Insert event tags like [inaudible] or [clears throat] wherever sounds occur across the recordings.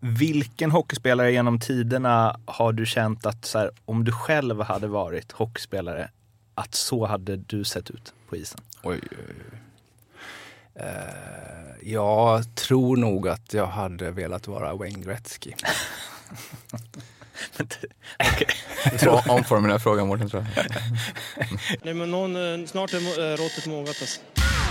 Vilken hockeyspelare genom tiderna har du känt att så här, om du själv hade varit hockeyspelare, att så hade du sett ut på isen? Oj, oj, oj. Uh, jag tror nog att jag hade velat vara Wayne Gretzky. [laughs] [laughs] Omformulera frågan Mårten tror jag. Nej men någon, eh, snart är eh, råttet mogat alltså.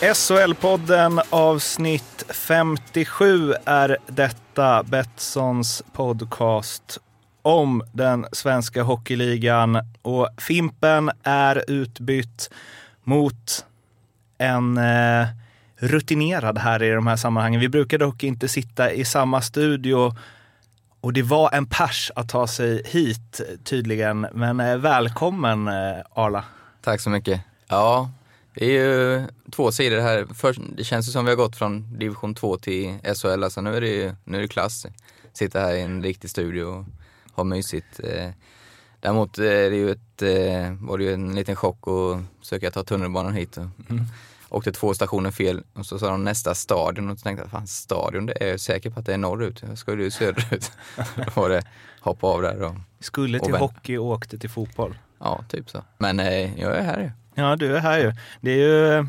SHL-podden avsnitt 57 är detta Betssons podcast om den svenska hockeyligan. Och Fimpen är utbytt mot en eh, rutinerad här i de här sammanhangen. Vi brukar dock inte sitta i samma studio och det var en pers att ta sig hit tydligen. Men eh, välkommen eh, Arla. Tack så mycket. Ja, det är ju två sidor här. Först, det känns ju som vi har gått från division 2 till SHL. Alltså nu är det ju nu är det klass. Sitta här i en riktig studio och ha mysigt. Eh, däremot är det ju ett, var det ju en liten chock att söka ta tunnelbanan hit. Och mm. Åkte två stationer fel och så sa de nästa stadion och så tänkte jag, fan stadion, det är jag säker på att det är norrut. Jag skulle ju söderut. [laughs] Då var det hoppa av där och Skulle till och hockey och åkte till fotboll. Ja, typ så. Men eh, jag är här ju. Ja, du är här ju. Det är ju...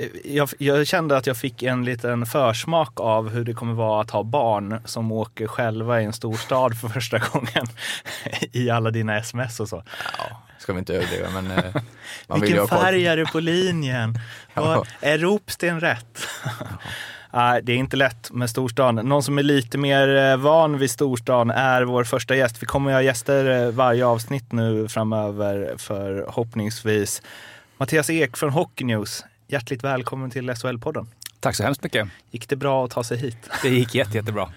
Eh, jag, jag, kände att jag fick en liten försmak av hur det kommer vara att ha barn som åker själva i en stor stad för första gången [laughs] i alla dina sms och så. Ja, ska vi inte överdriva men... Eh, man [laughs] Vilken färg är det på linjen? [laughs] ja. Är ropsten rätt? Nej, det är inte lätt med storstan. Någon som är lite mer eh, van vid storstan är vår första gäst. Vi kommer att ha gäster varje avsnitt nu framöver förhoppningsvis. Mattias Ek från Hockey News. Hjärtligt välkommen till SHL-podden. Tack så hemskt mycket. Gick det bra att ta sig hit? Det gick jätte, jättebra.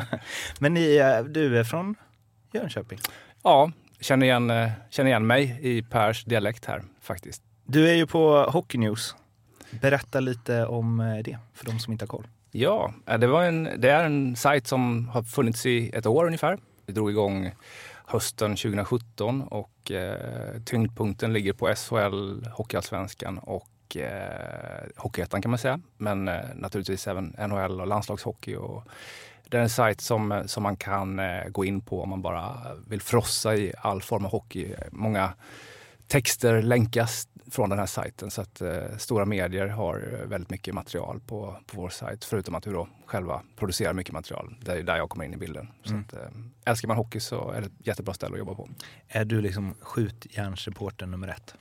[laughs] Men ni, eh, du är från Jönköping? Ja, känner igen, känner igen mig i Pers dialekt här faktiskt. Du är ju på Hockey News. Berätta lite om eh, det för de som inte har koll. Ja, eh, det, var en, det är en sajt som har funnits i ett år ungefär. Vi drog igång hösten 2017 och eh, tyngdpunkten ligger på SHL, Hockeyallsvenskan och eh, Hockeyettan kan man säga. Men eh, naturligtvis även NHL och landslagshockey. Och det är en sajt som, som man kan eh, gå in på om man bara vill frossa i all form av hockey. Många texter länkas från den här sajten så att eh, stora medier har väldigt mycket material på, på vår sajt. Förutom att vi då själva producerar mycket material. Det är där jag kommer in i bilden. Mm. Så att, eh, älskar man hockey så är det ett jättebra ställe att jobba på. Är du liksom skjutjärnsreporter nummer ett?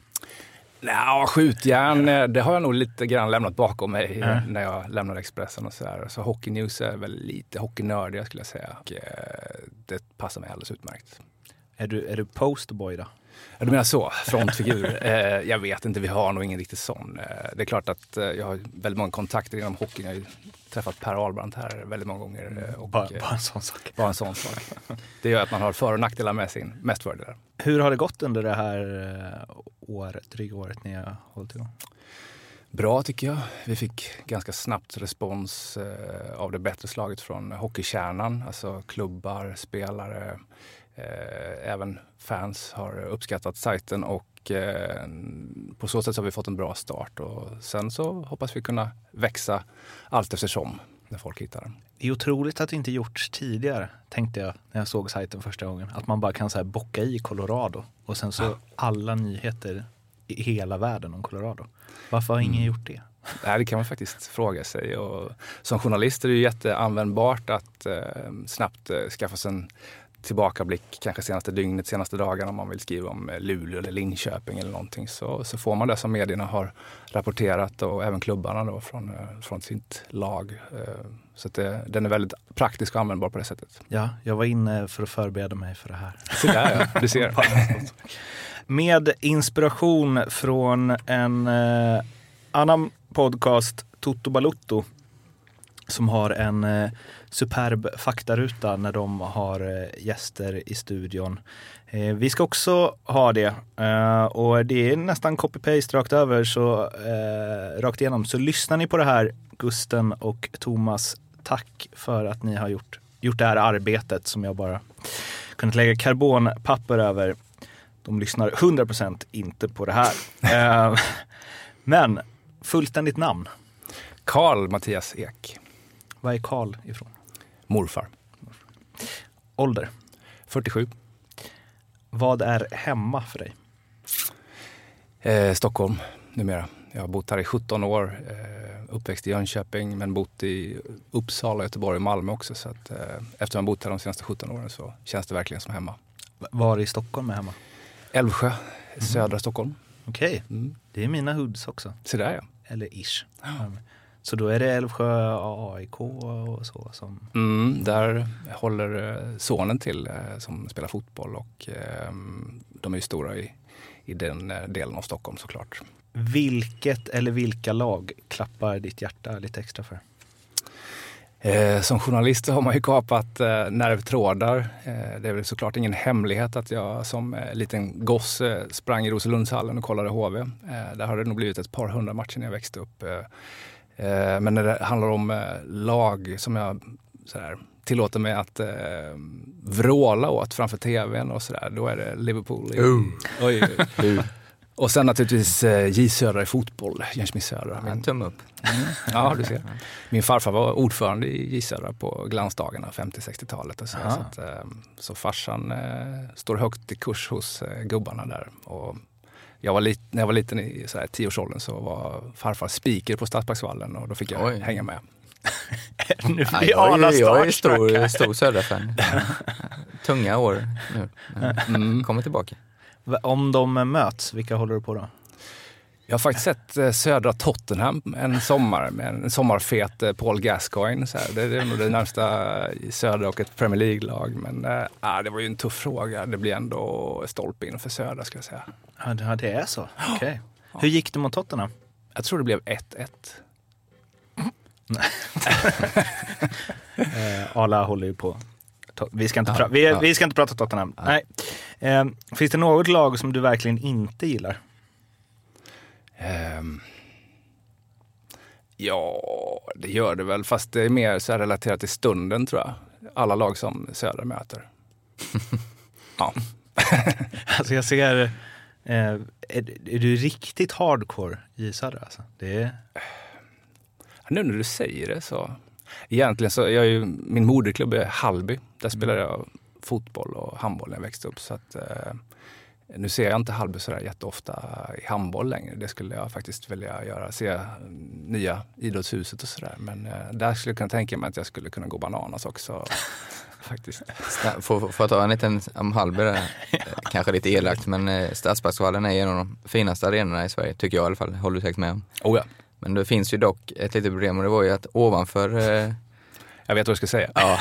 Ja, skjutjärn, eh, det har jag nog lite grann lämnat bakom mig mm. när jag lämnade Expressen och sådär. Så Hockey News är väl lite hockeynördiga skulle jag säga. Och, eh, det passar mig alldeles utmärkt. Är du, är du posterboy då? Du menar så, frontfigur? eh, jag vet inte, vi har nog ingen riktigt sån. Eh, det är klart att eh, jag har väldigt många kontakter inom hockeyn. Jag har ju träffat Per Ahlbrandt här väldigt många gånger. Eh, och, bara, bara, en sån sak. Bara en sån sak. Det gör att man har för och nackdelar med sin, mest fördelar. Hur har det gått under det här eh, året, dryga året ni har hållit igång? Bra tycker jag. Vi fick ganska snabbt respons eh, av det bättre slaget från hockeykärnan, alltså klubbar, spelare, Eh, även fans har uppskattat sajten och eh, på så sätt har vi fått en bra start. Och sen så hoppas vi kunna växa allt eftersom när folk hittar den. Det är otroligt att det inte gjorts tidigare, tänkte jag när jag såg sajten första gången. Att man bara kan så här bocka i Colorado och sen så ja. alla nyheter i hela världen om Colorado. Varför har ingen mm. gjort det? [laughs] Nej, det kan man faktiskt fråga sig. Och som journalist är det jätteanvändbart att eh, snabbt eh, skaffa sig en tillbakablick kanske senaste dygnet, senaste dagarna om man vill skriva om eh, Luleå eller Linköping eller någonting så, så får man det som medierna har rapporterat och även klubbarna då från, eh, från sitt lag. Eh, så det, den är väldigt praktisk och användbar på det sättet. Ja, jag var inne för att förbereda mig för det här. [laughs] Så där ja, du ser. [laughs] Med inspiration från en eh, annan podcast, Toto Balutto, som har en eh, superb faktaruta när de har eh, gäster i studion. Eh, vi ska också ha det eh, och det är nästan copy-paste rakt över, så eh, rakt igenom. Så lyssnar ni på det här, Gusten och Thomas, tack för att ni har gjort, gjort det här arbetet som jag bara kunnat lägga karbonpapper över. De lyssnar 100% inte på det här. Eh, [laughs] men fullständigt namn. Karl Mattias Ek, var är Karl ifrån? morfar. Ålder. 47. Vad är hemma för dig? Eh, Stockholm numera. Jag har bott här i 17 år. Eh, uppväxt i Jönköping men bott i Uppsala, Göteborg och Malmö också. Så att, eh, efter att ha bott här de senaste 17 åren så känns det verkligen som hemma. Var i Stockholm är hemma? Älvsjö, södra Stockholm. Okej, Mm. det är mina hoods också. Så där ja. Eller ish. Mm. Så då är det Älvsjö AIK och så som... Mm, där håller eh, sonen till eh, som spelar fotboll och eh, de är ju stora i, i den eh, delen av Stockholm såklart. Vilket eller vilka lag klappar ditt hjärta lite extra för? Eh, som journalist har man ju kapat eh, nervtrådar. Eh, det är väl såklart ingen hemlighet att jag som liten gosse sprang i Roselundshallen och kollade HV. Där har det nog blivit ett par hundra matcher när jag växte upp. Eh, men när det handlar om eh, lag som jag sådär, tillåter mig att eh, vråla åt framför tvn och sådär, då är det Liverpool. I, oj, oj. [laughs] Och sen naturligtvis eh, J Södra i fotboll, Jönköpings Södra. En tumme upp. Ja, du ser. Min farfar var ordförande i J Södra på glansdagarna, 50-60-talet. Och så, så, att, eh, så farsan eh, står högt i kurs hos eh, gubbarna där. Och jag var lit, när jag var liten i så här, tioårsåldern så var farfar speaker på Stadsparksvallen och då fick jag Oj. hänga med. [laughs] nu blir jag, alla är, jag är stor, stor Södra-fan. [laughs] Tunga år nu. Mm. Kommer tillbaka. Om de möts, vilka håller du på då? Jag har faktiskt sett eh, södra Tottenham en sommar med en sommarfet eh, Paul Gascoigne. Så här. Det, det är nog det närmsta södra och ett Premier League-lag. Men ah, det var ju en tuff fråga. Det blir ändå stolpe in för södra ska jag säga. Ja, det- ja, är så. [gasps] Okej. Hur gick det mot Tottenham? Jag tror det blev 1-1. [laughs] Eh, Arla håller ju på. Vi ska inte, Ja, vi, ja. vi ska inte prata Tottenham. Nej. Eh, finns det något lag som du verkligen inte gillar? Ehm. Ja, det gör det väl. Fast det är mer så relaterat till stunden tror jag. Alla lag som södra möter. [laughs] ja. Alltså jag ser, eh, är, är du riktigt hardcore i Södra? Alltså? Det är, Nu när du säger det så. Egentligen så, jag är ju, min moderklubb är Hallby. Där spelade jag fotboll och handboll när jag växte upp. Så att, eh, nu ser jag inte Hallby sådär jätteofta i handboll längre. Det skulle jag faktiskt vilja göra. Se eh, nya idrottshuset och sådär. Men eh, där skulle jag kunna tänka mig att jag skulle kunna gå bananas också. [laughs] faktiskt. Får får jag ta en liten om Hallby där? [laughs] Eh, Kanske lite elakt, men eh, Stadsparksvallen är en av de finaste arenorna i Sverige, tycker jag i alla fall. Håller du säkert med om? Oh ja, Men det finns ju dock ett litet problem och det var ju att ovanför eh, jag vet vad du ska säga. Ja,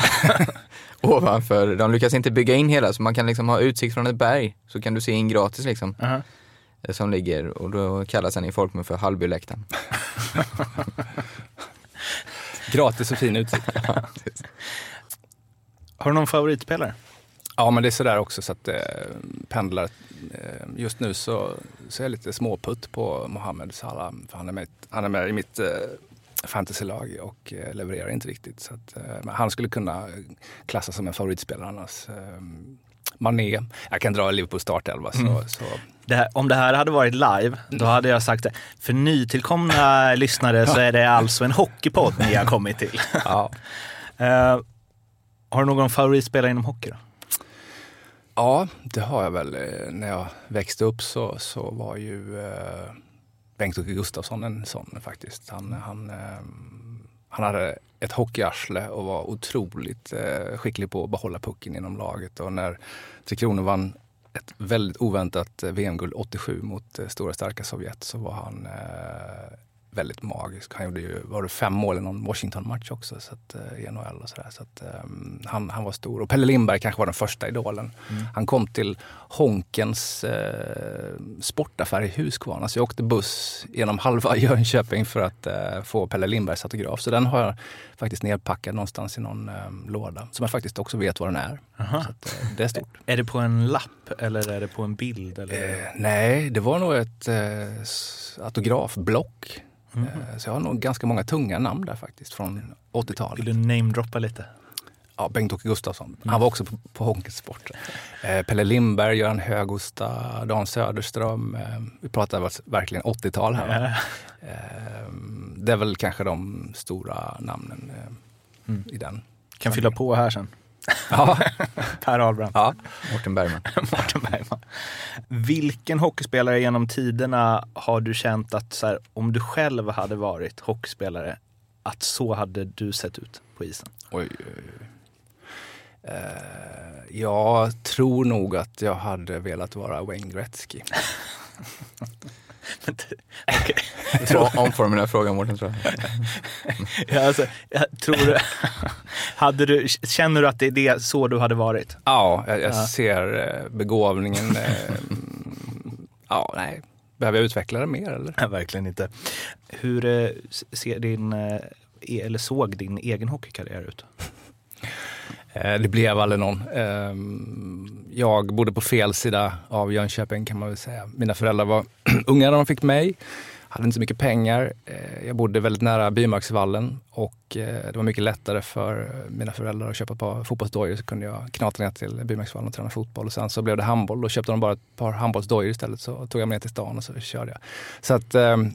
[laughs] ovanför. De lyckas inte bygga in hela så man kan liksom ha utsikt från ett berg så kan du se in gratis liksom. Aha. eh, Som ligger och då kallas den i folkmun för Hallbyläktaren. [laughs] Gratis och fin utsikt. Har du någon favoritspelare? Ja, men det är sådär också så att eh, pendlar. Eh, just nu så, så är jag lite småputt på Mohamed Salah. För han, är med, han är med i mitt eh, fantasylag och eh, levererar inte riktigt. Så att, eh, han skulle kunna klassas som en favoritspelare annars. Eh, Mané, jag kan dra Liverpool startelva. Så, så, Det här, om det här hade varit live, då hade jag sagt det. För nytillkomna [laughs] lyssnare så är det alltså en hockeypodd ni har kommit till. ja. [laughs] Har du någon favoritspelare inom hockey då? Ja, det har jag väl. Eh, när jag växte upp så, så var ju eh, Bengt-Åke Gustafsson en sån faktiskt. Han, han, eh, han hade ett hockeyarsle och var otroligt eh, skicklig på att behålla pucken inom laget. Och när Tre Kronor vann ett väldigt oväntat eh, VM-guld 87 mot eh, stora starka Sovjet så var han eh, väldigt magisk. Han gjorde ju, var det fem mål i någon Washington-match också så att, eh, i NHL och sådär. Så att, um, han, han var stor. Och Pelle Lindberg kanske var den första idolen. Mm. Han kom till Honkens eh, sportaffär i Huskvarna. Så jag åkte buss genom halva [laughs] Jönköping för att eh, få Pelle Lindbergs autograf. Så den har jag faktiskt nedpackad någonstans i någon eh, låda. Som jag faktiskt också vet vad den är. Att, eh, det är stort. Är det på en lapp eller är det på en bild? Eller? Eh, nej, det var nog ett autografblock. Mm. Eh, så jag har nog ganska många tunga namn där faktiskt från 80-talet. Vill du namedroppa lite? Ja, Bengt-Åke Gustafsson. Mm. Han var också på, på Honkesport. Eh, Pelle Lindberg, Göran Högosta, Dan Söderström. Eh, vi pratar verkligen 80-tal här. Eh, det är väl kanske de stora namnen eh, mm. i den. Kan fylla på här sen. Ja. [laughs] per Ahlbrand. Ja, Mårten Bergman. [laughs] Mårten Bergman. Vilken hockeyspelare genom tiderna har du känt att så här, om du själv hade varit hockeyspelare, att så hade du sett ut på isen? Oj, oj, oj. Uh, jag tror nog att jag hade velat vara Wayne Gretzky. [laughs] okay. [laughs] Omformulera frågan Mårten tror jag. [laughs] ja, alltså, jag tror, hade du, känner du att det är det, så du hade varit? Ja, jag, jag ja. ser eh, begåvningen. Eh, ja, nej. Behöver jag utveckla det mer eller? Nej, verkligen inte. Hur eh, ser din, eller såg din egen hockeykarriär ut? Eh, det blev aldrig någon. Ehm, jag bodde på fel sida av Jönköping kan man väl säga. Mina föräldrar var [clears throat] unga när de fick mig hade inte så mycket pengar. Eh, jag bodde väldigt nära Bymarksvallen och eh, det var mycket lättare för mina föräldrar att köpa ett par fotbollsdojor så kunde jag knata ner till Bymarksvallen och träna fotboll. Och sen så blev det handboll. Då köpte de bara ett par handbollsdojor istället så tog jag mig ner till stan och så körde jag. Så att ehm,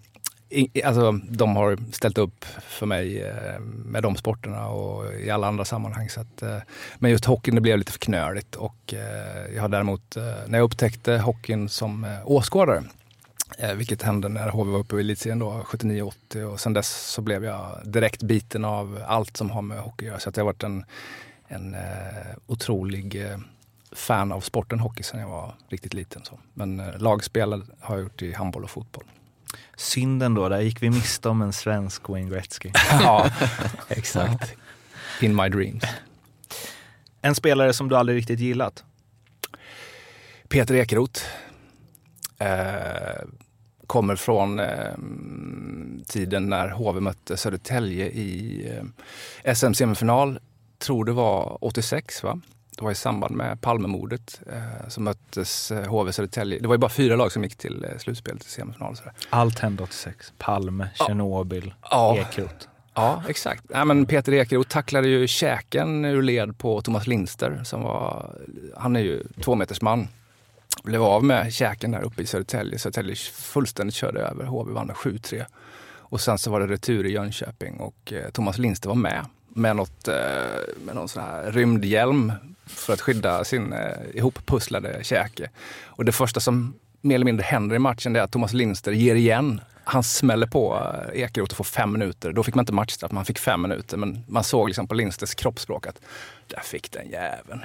alltså, de har ställt upp för mig eh, med de sporterna och i alla andra sammanhang. Så att, eh, men just hockeyn det blev lite för knöligt och eh, jag har däremot, när jag upptäckte hockeyn som åskådare vilket hände när HV var uppe i elitserien då, 79-80 och sen dess så blev jag direkt biten av allt som har med hockey att göra. Så att jag har varit en, en otrolig fan av sporten hockey sedan jag var riktigt liten. Så. Men lagspel har jag gjort i handboll och fotboll. Synden då, där gick vi miste om en svensk Wayne Gretzky. [laughs] ja, [laughs] exakt. In my dreams. En spelare som du aldrig riktigt gillat? Peter Ekeroth eh, kommer från eh, tiden när HV mötte Södertälje i eh, SM-semifinal. Tror det var 86 va? Det var i samband med Palmemordet eh, som möttes eh, HV Södertälje. Det var ju bara fyra lag som gick till eh, slutspel till semifinal. Sådär. Allt hände 86. Palme, Tjernobyl, ja. Ekeroth. Ja, exakt. Ja, men Peter Ekeroth tacklade ju käken ur led på Thomas Linster. Som var, han är ju tvåmetersman blev av med käken där uppe i Södertälje. Södertälje fullständigt körde över. HV vann med 7-3. Och sen så var det retur i Jönköping och eh, Thomas Lindster var med med, något, eh, med någon sån här rymdhjälm för att skydda sin eh, ihoppusslade käke. Och det första som mer eller mindre händer i matchen är att Thomas Lindster ger igen han smäller på eh, Ekeroth och får fem minuter. Då fick man inte matchstraff, man fick fem minuter. Men man såg liksom på Lindsters kroppsspråk att där fick den jäveln.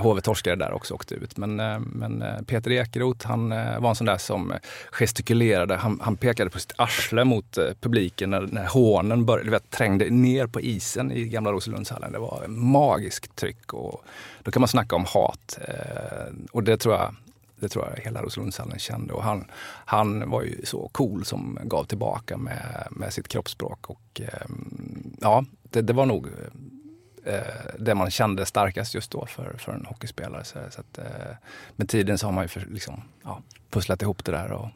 HV [laughs] eh, torskade där också, åkte ut. Men, eh, men Peter Ekeroth, han var en sån där som gestikulerade. Han, han pekade på sitt arsle mot publiken när, när hånen började, vet, trängde ner på isen i gamla Roselundshallen. Det var magiskt tryck och då kan man snacka om hat. Och det tror jag det tror jag hela Roselundshallen kände. Och han, han var ju så cool som gav tillbaka med, med sitt kroppsspråk. Och eh, ja, det, det, var nog eh, det man kände starkast just då för, för en hockeyspelare. Så, så att, eh, med tiden så har man ju för, liksom, ja, pusslat ihop det där och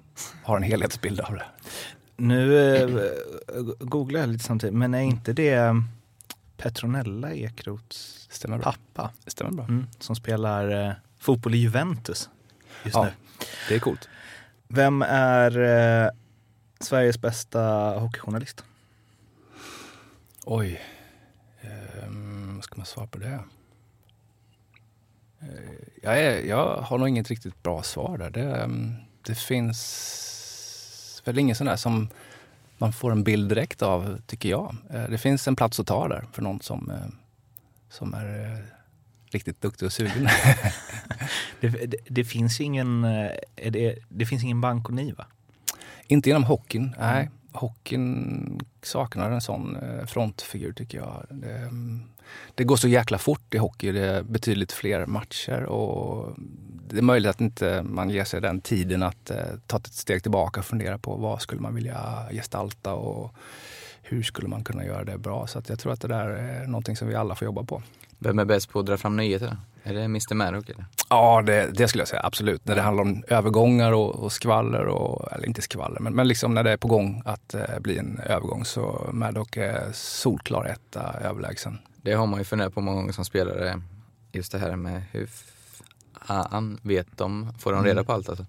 har en helhetsbild av det. Nu eh, googlar jag lite samtidigt, men är inte det Petronella Ekroths pappa? Stämmer bra. Mm, som spelar eh, fotboll i Juventus just ja, nu. Det är coolt. Vem är eh, Sveriges bästa hockeyjournalist? Oj, ehm, vad ska man svara på det? Eh, jag, är, jag har nog inget riktigt bra svar där. Det, ehm, det finns väl ingen sån där som man får en bild direkt av, tycker jag. Eh, det finns en plats att ta där för någon som, eh, som är riktigt duktig och sugen. [laughs] det, det, det, finns ingen, det, det finns ingen Banco Niva? Inte inom hockeyn, nej. hockeyn saknar en sån eh, frontfigur tycker jag. Det, mm, det, går så jäkla fort i hockey. Det är betydligt fler matcher och det är möjligt att inte man ger sig den tiden att eh, ta ett steg tillbaka och fundera på vad skulle man vilja gestalta och hur skulle man kunna göra det bra. Så jag tror att det där är någonting som vi alla får jobba på. Vem är bäst på att dra fram nyheter? Är det Mr Maddock? Eller? Ja, det, det, skulle jag säga absolut. När det handlar om övergångar och, och skvaller, och, eller inte skvaller, men, men liksom när det är på gång att eh, bli en övergång så Maddock är solklar etta överlägsen. Det har man ju funderat på många gånger som spelare. Just det här med hur fan vet de, får de reda mm. på allt alltså?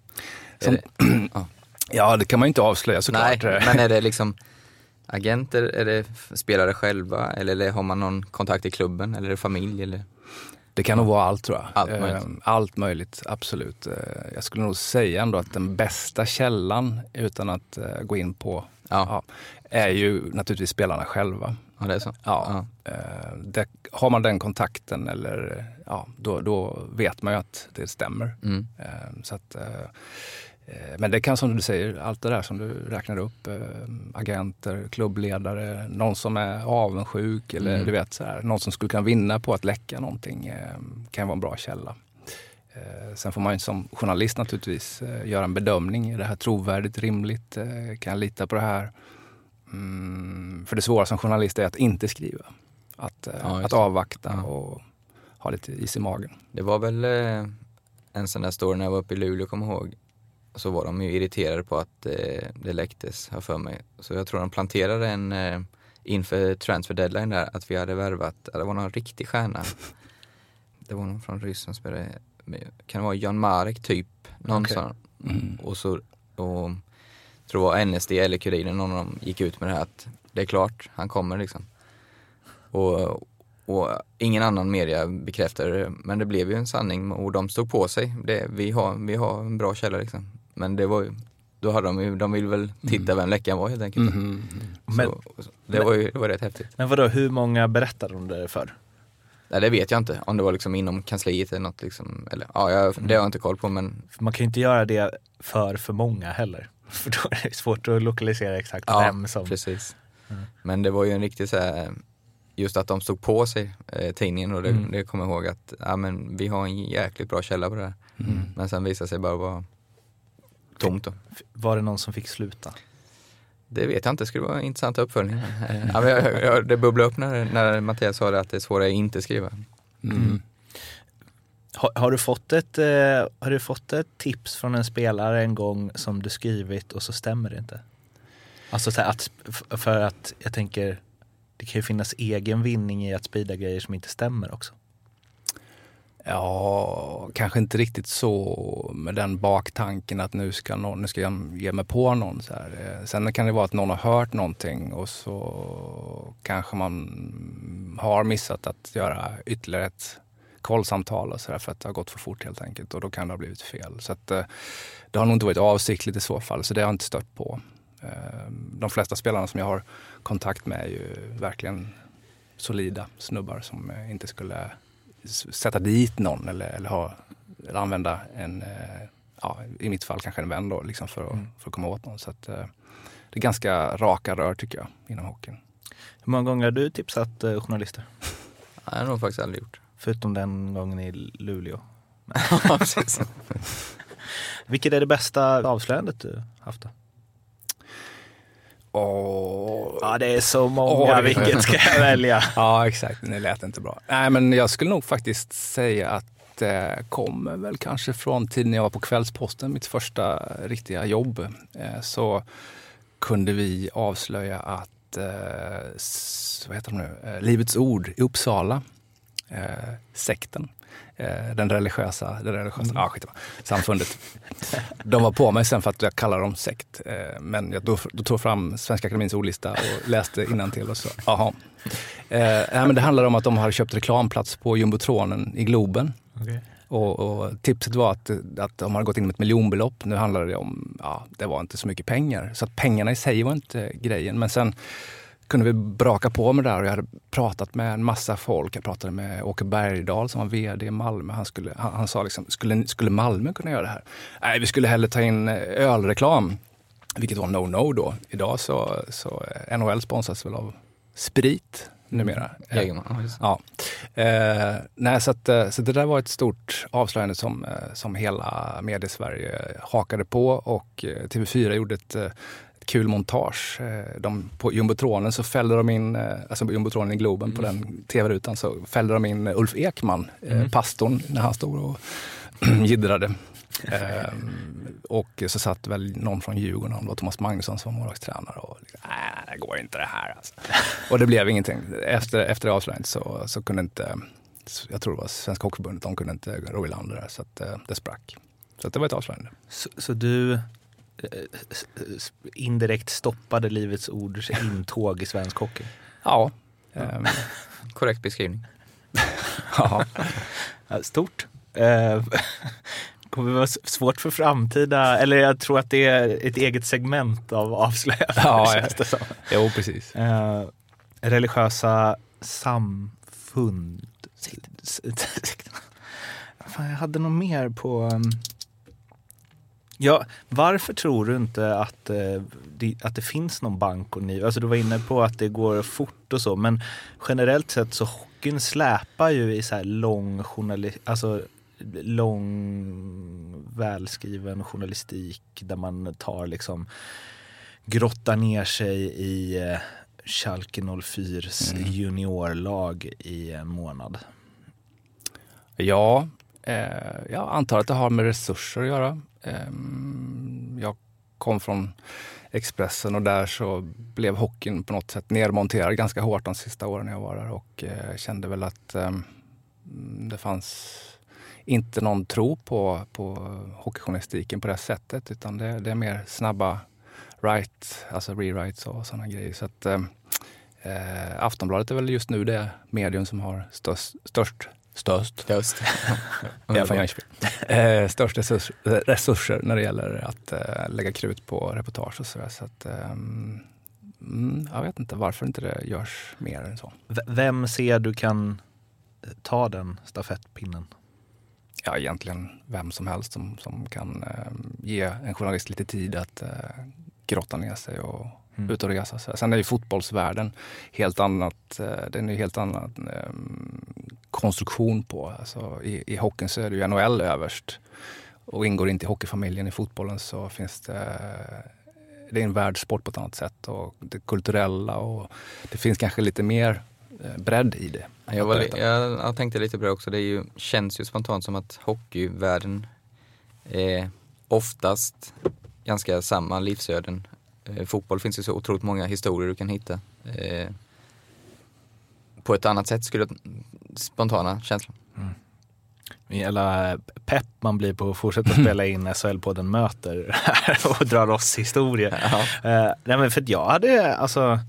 Som, det, [clears throat] ja. ja. det kan man ju inte avslöja såklart. Nej, men är det liksom agenter, är det spelare själva eller har man någon kontakt i klubben eller är det familj? Eller? Det kan nog vara allt tror jag. Allt möjligt, ehm, allt möjligt absolut. Eh, jag skulle nog säga ändå att den bästa källan, utan att eh, gå in på, ja. Ja, är ju naturligtvis spelarna själva. Ja, det är så? Ja. ja. Eh, det, har man den kontakten eller ja, då, då vet man ju att det stämmer. Mm. Ehm, så att, Eh, men det kan som du säger, allt det där som du räknar upp, äh, agenter, klubbledare, någon som är avundsjuk eller mm. du vet så här, någon som skulle kunna vinna på att läcka någonting äh, kan vara en bra källa. Sen får man som journalist naturligtvis göra en bedömning. Är det här trovärdigt, rimligt? kan jag lita på det här? Mm, för det svåra som journalist är att inte skriva. Att, ja, att avvakta ja. och ha lite is i magen. Det var väl en sån där story när jag var uppe i Luleå, kommer ihåg så var de ju irriterade på att eh, det läcktes, har för mig. Så jag tror de planterade en eh, inför transfer deadline där, att vi hade värvat, det var någon riktig stjärna. Det var någon från Ryssland som spelade, kan det vara Jan Marek typ? Någon okay. sån. Mm. Och så, och tror var NSD eller Kuriren, någon av dem gick ut med det här att det är klart, han kommer liksom. Och, och ingen annan media bekräftade det, men det blev ju en sanning och de stod på sig. Det, vi, har, vi har en bra källa liksom. Men det var ju, då hade de ju, de vill väl titta mm. vem läckan var helt enkelt. Mm. Mm. Men, så, det, var ju, det var rätt häftigt. Men vadå, hur många berättade de det för? Nej det vet jag inte, om det var liksom inom kansliet eller något liksom, eller ja, jag, det har jag inte koll på men. Man kan ju inte göra det för för många heller. [laughs] För då är det svårt att lokalisera exakt ja, vem som. precis. Mm. Men det var ju en riktig så här, just att de stod på sig, eh, tidningen och det, mm. det kommer jag ihåg att, ja men vi har en jäkligt bra källa på det här. Mm. Men sen visade sig bara vara tomt. Då. Var det någon som fick sluta? Det vet jag inte, det skulle vara en intressant uppföljning. [laughs] ja, men jag, jag, det bubblade upp när, när Mattias sa det att det är svårare att inte skriva. Mm. Mm. Har, har, du fått ett, eh, har du fått ett tips från en spelare en gång som du skrivit och så stämmer det inte? Alltså så att, för att jag tänker, det kan ju finnas egen vinning i att sprida grejer som inte stämmer också. Ja, kanske inte riktigt så med den baktanken att nu ska, någon, nu ska jag ge mig på någon. Så här. Eh, sen kan det vara att någon har hört någonting och så kanske man har missat att göra ytterligare ett kollsamtal och så där för att det har gått för fort helt enkelt och då kan det ha blivit fel. Så att, eh, det har nog inte varit avsiktligt i så fall, så det har jag inte stött på. Eh, de flesta spelarna som jag har kontakt med är ju verkligen solida snubbar som inte skulle sätta dit någon eller, eller, ha, eller använda en, eh, ja, i mitt fall kanske en vän då, liksom för, att, mm. för att komma åt någon. Så att, eh, det är ganska raka rör tycker jag inom hockeyn. Hur många gånger har du tipsat eh, journalister? [laughs] Det har jag nog faktiskt aldrig gjort. Förutom den gången i Luleå. [laughs] [laughs] Vilket är det bästa avslöjandet du haft då? Oh. Ja, det är så många. Oh, Vilket ska jag välja? [laughs] ja, exakt. Det lät inte bra. Nej, men jag skulle nog faktiskt säga att det kommer väl kanske från tiden jag var på Kvällsposten, mitt första riktiga jobb. Eh, så kunde vi avslöja att, eh, vad heter de nu, eh, Livets Ord i Uppsala, sekten, Eh, den religiösa, det religiösa mm. ah, skit, samfundet. De var på mig sen för att jag kallade dem sekt. Eh, men jag då, då tog fram Svenska Akademins ordlista och läste innantill och så, aha. Eh, men det handlade om att de hade köpt reklamplats på jumbotronen i Globen. Okay. Och, och, tipset var att, att de hade gått in med ett miljonbelopp. Nu handlade det om, ja, det var inte så mycket pengar. Så att pengarna i sig var inte grejen. Men sen kunde vi braka på med det där och jag hade pratat med en massa folk. Jag pratade med Åke Bergdahl som var VD i Malmö. Han, skulle, han, han sa liksom, skulle, skulle Malmö kunna göra det här? Nej, vi skulle hellre ta in eh, ölreklam. Vilket var no-no då. Idag så, så eh, NHL sponsras väl av Sprit numera. Jägerman, ja. Eh, nej, så, att, så det där var ett stort avslöjande som, som hela mediesverige hakade på och eh, TV4 gjorde ett kul montage. Eh, De, på jumbotronen så fällde de in, eh, alltså jumbotronen i Globen, på den tv-rutan så fällde de in Ulf Ekman, eh, pastorn, när han stod och [clears throat] jiddrade. Ehm, och så satt väl någon från Djurgården, det var Thomas Magnusson som var målvaktstränare och liksom, nej, det går inte det här alltså. [laughs] Och det blev ingenting. Efter, efter avslöjandet så, så kunde inte, jag tror det var Svenska Hockeyförbundet, de kunde inte ro i land det där så att eh, det sprack. Så det var ett avslöjande. Så, så du eh, indirekt stoppade Livets Ords intåg i svensk hockey? Ja. ehm, [laughs] Korrekt beskrivning. [laughs] ja. Stort. Eh, [laughs] kommer vara svårt för framtida, eller jag tror att det är ett eget segment av avslöjanden. Ja, känns det som. Jo, precis. Eh, religiösa samfund. Fan, jag hade nog mer på... Ja, varför tror du inte att, eh, att det finns någon bank och ni, alltså du var inne på att det går fort och så, men generellt sett så hockeyn släpar ju i så här lång journalistik, alltså lång välskriven journalistik där man tar liksom grottar ner sig i eh, Schalke 04s Mm. juniorlag i en månad. Ja, Eh, jag antar att det har med resurser att göra. Ehm, jag kom från Expressen och där så blev hockeyn på något sätt nedmonterad ganska hårt de sista åren jag var där och eh, kände väl att ehm, det fanns inte någon tro på, på hockeyjournalistiken på det sättet utan det, det är mer snabba write, alltså rewrites och sådana grejer. Så att, ehm, eh, Aftonbladet är väl just nu det medium som har störst, störst Störst. Jag är från Jönköping. Eh, störst resurs, resurser när det gäller att eh, lägga krut på reportage och sådär. Så att, ehm, mm, jag vet inte varför inte det görs mer än så. V- Vem ser du kan eh, ta den stafettpinnen? Ja, egentligen vem som helst som, som kan eh, ge en journalist lite tid att eh, grotta ner sig och Mm. ut och resa. sig. Sen är ju fotbollsvärlden helt annat, eh, den är helt annan eh, konstruktion på. Alltså, i, I hockeyn så är det ju NHL överst och ingår inte i hockeyfamiljen. I fotbollen så finns det det är en världssport på ett annat sätt och det kulturella och det finns kanske lite mer eh, bredd i det. Jag, var, jag, jag tänkte lite på det också, det ju, känns ju spontant som att hockeyvärlden är oftast ganska samma livsöden. Eh, fotboll finns ju så otroligt många historier du kan hitta. Eh, på ett annat sätt skulle spontana känslan. Eller pepp man blir på att fortsätta spela in [laughs] SHL-podden Möter och drar oss historier. Eh, nej men för att jag hade, alltså,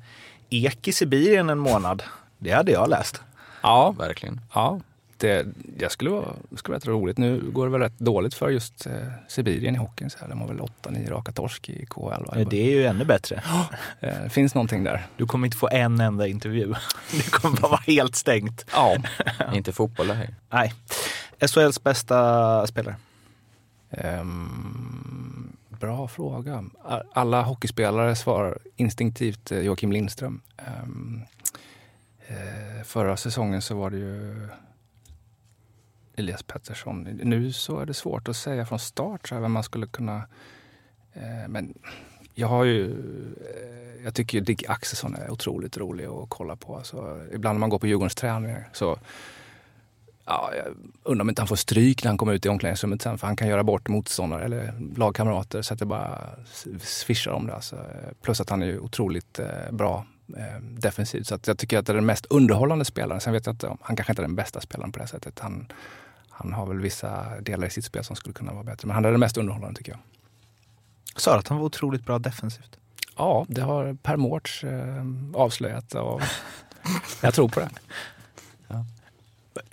Ek i Sibirien en månad, det hade jag läst. Ja, Verkligen. Ja, det, det skulle vara, skulle vara rätt roligt. Nu går det väl rätt dåligt för just eh, Sibirien i hockeyn. Så här. De har väl 8-9 raka torsk i KHL. Va? Men Det är ju ännu bättre. [gasps] Eh, finns någonting där. Du kommer inte få en enda intervju. [laughs] Det kommer bara vara helt stängt. Ja. [laughs] Inte fotboll det här. Nej. SHLs bästa spelare? Ehm, bra fråga. Alla hockeyspelare svarar instinktivt eh, Joakim Lindström. Eh, förra säsongen så var det ju Elias Pettersson. Nu så är det svårt att säga från start så här, vem man skulle kunna... Eh, men jag har ju... Eh, jag tycker ju Dick Axelsson är otroligt rolig att kolla på. Alltså, ibland när man går på Djurgårdens träningar så Ja, jag undrar om inte han får stryk när han kommer ut i omklädningsrummet sen för han kan göra bort motståndare eller lagkamrater så att det bara svischar om det. Alltså. Plus att han är ju otroligt eh, bra eh, defensivt. Så att jag tycker att det är den mest underhållande spelaren. Sen vet jag inte om, han kanske inte är den bästa spelaren på det sättet. Han, han har väl vissa delar i sitt spel som skulle kunna vara bättre. Men han är den mest underhållande tycker jag. Sa att han var otroligt bra defensivt. Ja, det har Per Mårts eh, avslöjat och [laughs] jag tror på det.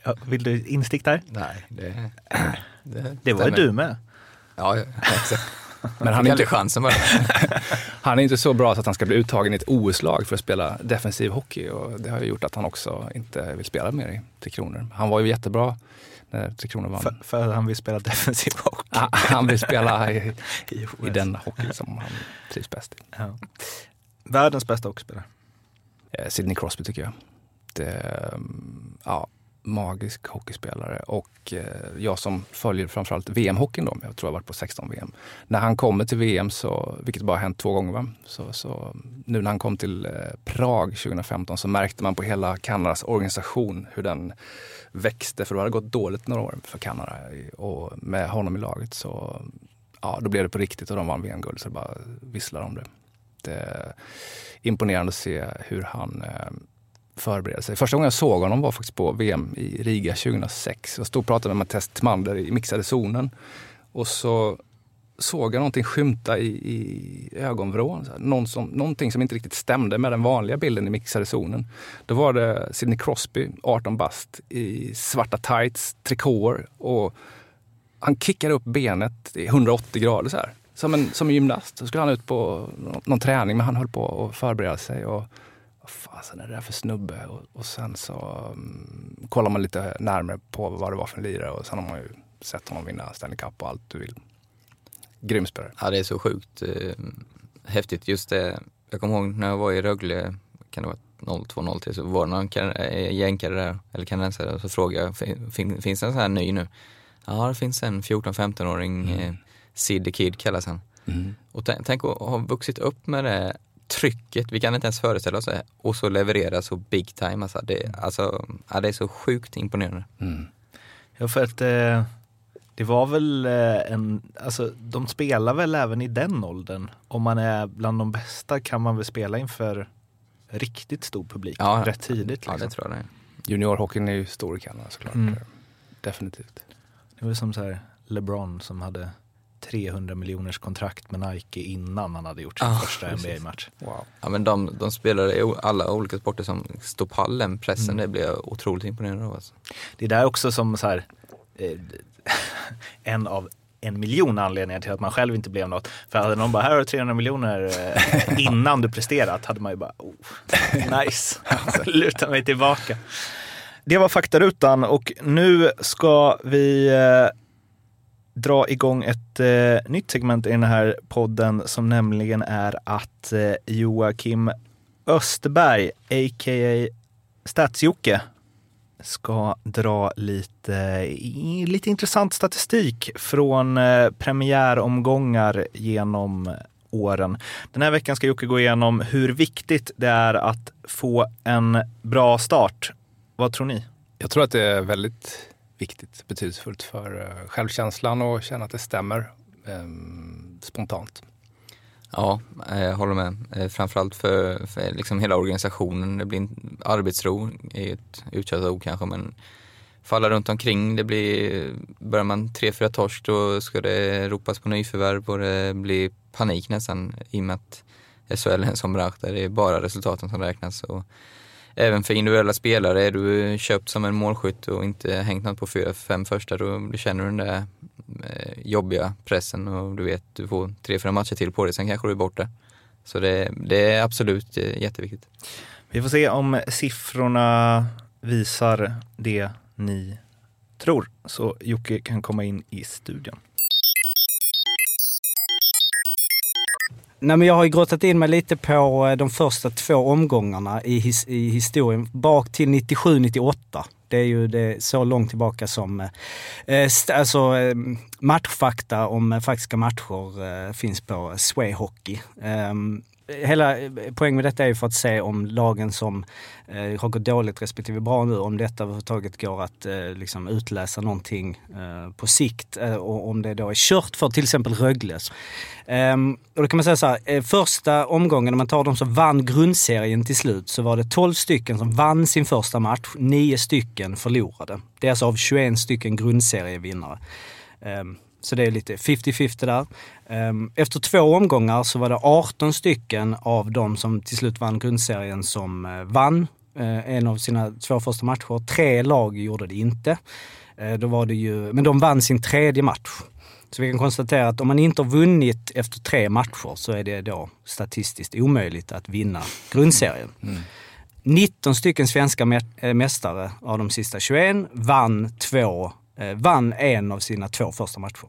Ja, Vill du instick där? Nej, det, [clears throat] det, Det var ju du med. Ja, exakt. [laughs] Men han är inte, chansen bara. [laughs] Han är inte så bra så att han ska bli uttagen i ett OS-lag för att spela defensiv hockey och det har ju gjort att han också inte vill spela mer i Tre Kronor. Han var ju jättebra när Tre Kronor vann. För, för han vill spela defensiv hockey. Ah, han vill spela i, [laughs] i den hockey som han trivs bäst i. Ja. Världens bästa hockeyspelare. Eh, Sidney Crosby tycker jag. Det, mm, ja, magisk hockeyspelare och eh, jag som följer framförallt VM-hockeyn då, jag tror jag varit på 16 VM. När han kommer till VM, så, vilket bara hänt två gånger, va? Så, så, nu när han kom till eh, Prag 2015 så märkte man på hela Kanadas organisation hur den växte, för det hade gått dåligt några år för Kanada och med honom i laget så ja, då blev det på riktigt och de vann VM-guld så det bara visslar om det. Det är imponerande att se hur han eh, förbereder förbereda sig. Första gången jag såg honom var faktiskt på VM i Riga 2006. Jag stod och pratade med Mattias Timander i mixade zonen. Och så såg jag någonting skymta i, i ögonvrån. Någon som, någonting som inte riktigt stämde med den vanliga bilden i mixade zonen. Då var det Sidney Crosby, 18 bast, i svarta tights, trikåer och han kickade upp benet i 180 grader så här. Som en, som en gymnast. Så skulle han ut på någon, någon träning men han höll på att förbereda sig. Och, vad fasen är det där för snubbe? Och, och sen så um, kollar man lite närmare på vad det var för en lirare och sen har man ju sett honom vinna Stanley Cup och allt du vill. Grym spelare. Ja, det är så sjukt eh, häftigt. Just det, jag kommer ihåg när jag var i Rögle, kan det vara 02-03, så var det någon eh, jänkare där, eller kanadensare, och så frågade jag, fin, finns det en sån här ny nu? Ja, det finns en 14-15-åring, mm. eh, Sid the Kid kallas han. Mm. Och tänk att ha vuxit upp med det trycket, vi kan inte ens föreställa oss det, och så leverera så big time. Alltså, det, alltså, ja, det är så sjukt imponerande. Mm. Ja, för att eh, det var väl eh, en, alltså de spelar väl även i den åldern. Om man är bland de bästa kan man väl spela inför riktigt stor publik ja, rätt tidigt. Liksom. Ja, det tror jag det. Juniorhockeyn är ju stor i Kanada såklart. Mm. Definitivt. Det var som så här LeBron som hade 300 miljoners kontrakt med Nike innan han hade gjort sin ah, första NBA-match. Wow. Ja, men de, de spelar i alla olika sporter som står pallen, pressen, mm. det jag otroligt imponerad av. Alltså. Det är där också som så här, Eh, [laughs] en av en miljon anledningar till att man själv inte blev något. För hade någon bara, här har du 300 miljoner eh, innan du presterat, hade man ju bara, oh, nice, [laughs] luta mig tillbaka. Det var faktarutan och nu ska vi eh, dra igång ett eh, nytt segment i den här podden som nämligen är att eh, Joakim Österberg, a.k.a. Stats-Jocke, ska dra lite, lite intressant statistik från eh, premiäromgångar genom åren. Den här veckan ska Jocke gå igenom hur viktigt det är att få en bra start. Vad tror ni? Jag tror att det är väldigt viktigt, betydelsefullt för eh, självkänslan och känna att det stämmer eh, spontant. Ja, jag håller med. Eh, framförallt för, för liksom hela organisationen. Det blir en arbetsro, är ett uttjatat ord kanske, men falla runt omkring. Det blir, börjar man tre, fyra torsk då ska det ropas på nyförvärv och det blir panik nästan i och med att SHL är en sån bransch där det är bara resultaten som räknas. Och även för individuella spelare, är du köpt som en målskytt och inte hängt något på fyra, fem första, då känner du den där eh, jobbiga pressen och du vet, du får tre, fyra matcher till på dig, sen kanske du är borta. Så det, det är absolut eh, jätteviktigt. Vi får se om siffrorna visar det ni tror. Så Jocke kan komma in i studion. Nej, men jag har ju grottat in mig lite på eh, de första två omgångarna i, his, i historien, bak till 97-98. Det är ju det, så långt tillbaka som eh, eh alltså, eh, matchfakta om eh, faktiska matcher eh, finns på Sway Hockey. Um, hela eh, poängen med detta är ju för att se om lagen som eh, har gått dåligt respektive bra nu, om detta överhuvudtaget går att eh, liksom utläsa någonting eh, på sikt eh, och om det då är kört för till exempel Rögle. Ehm, och då kan man säga så här, eh, första omgången, om man tar de som vann grundserien till slut, så var det 12 stycken som vann sin första match, 9 stycken förlorade. Det är alltså av 21 stycken grundserievinnare. Ehm, så det är lite 50-50 där. Ehm, efter två omgångar så var det 18 stycken av de som till slut vann grundserien som eh, vann eh, en av sina två första matcher. Tre lag gjorde det inte. Eh, då var det ju, men de vann sin tredje match. Så vi kan konstatera att om man inte har vunnit efter tre matcher så är det då statistiskt omöjligt att vinna grundserien. 19 stycken svenska mä- mästare av de sista 21 vann, två, vann en av sina två första matcher.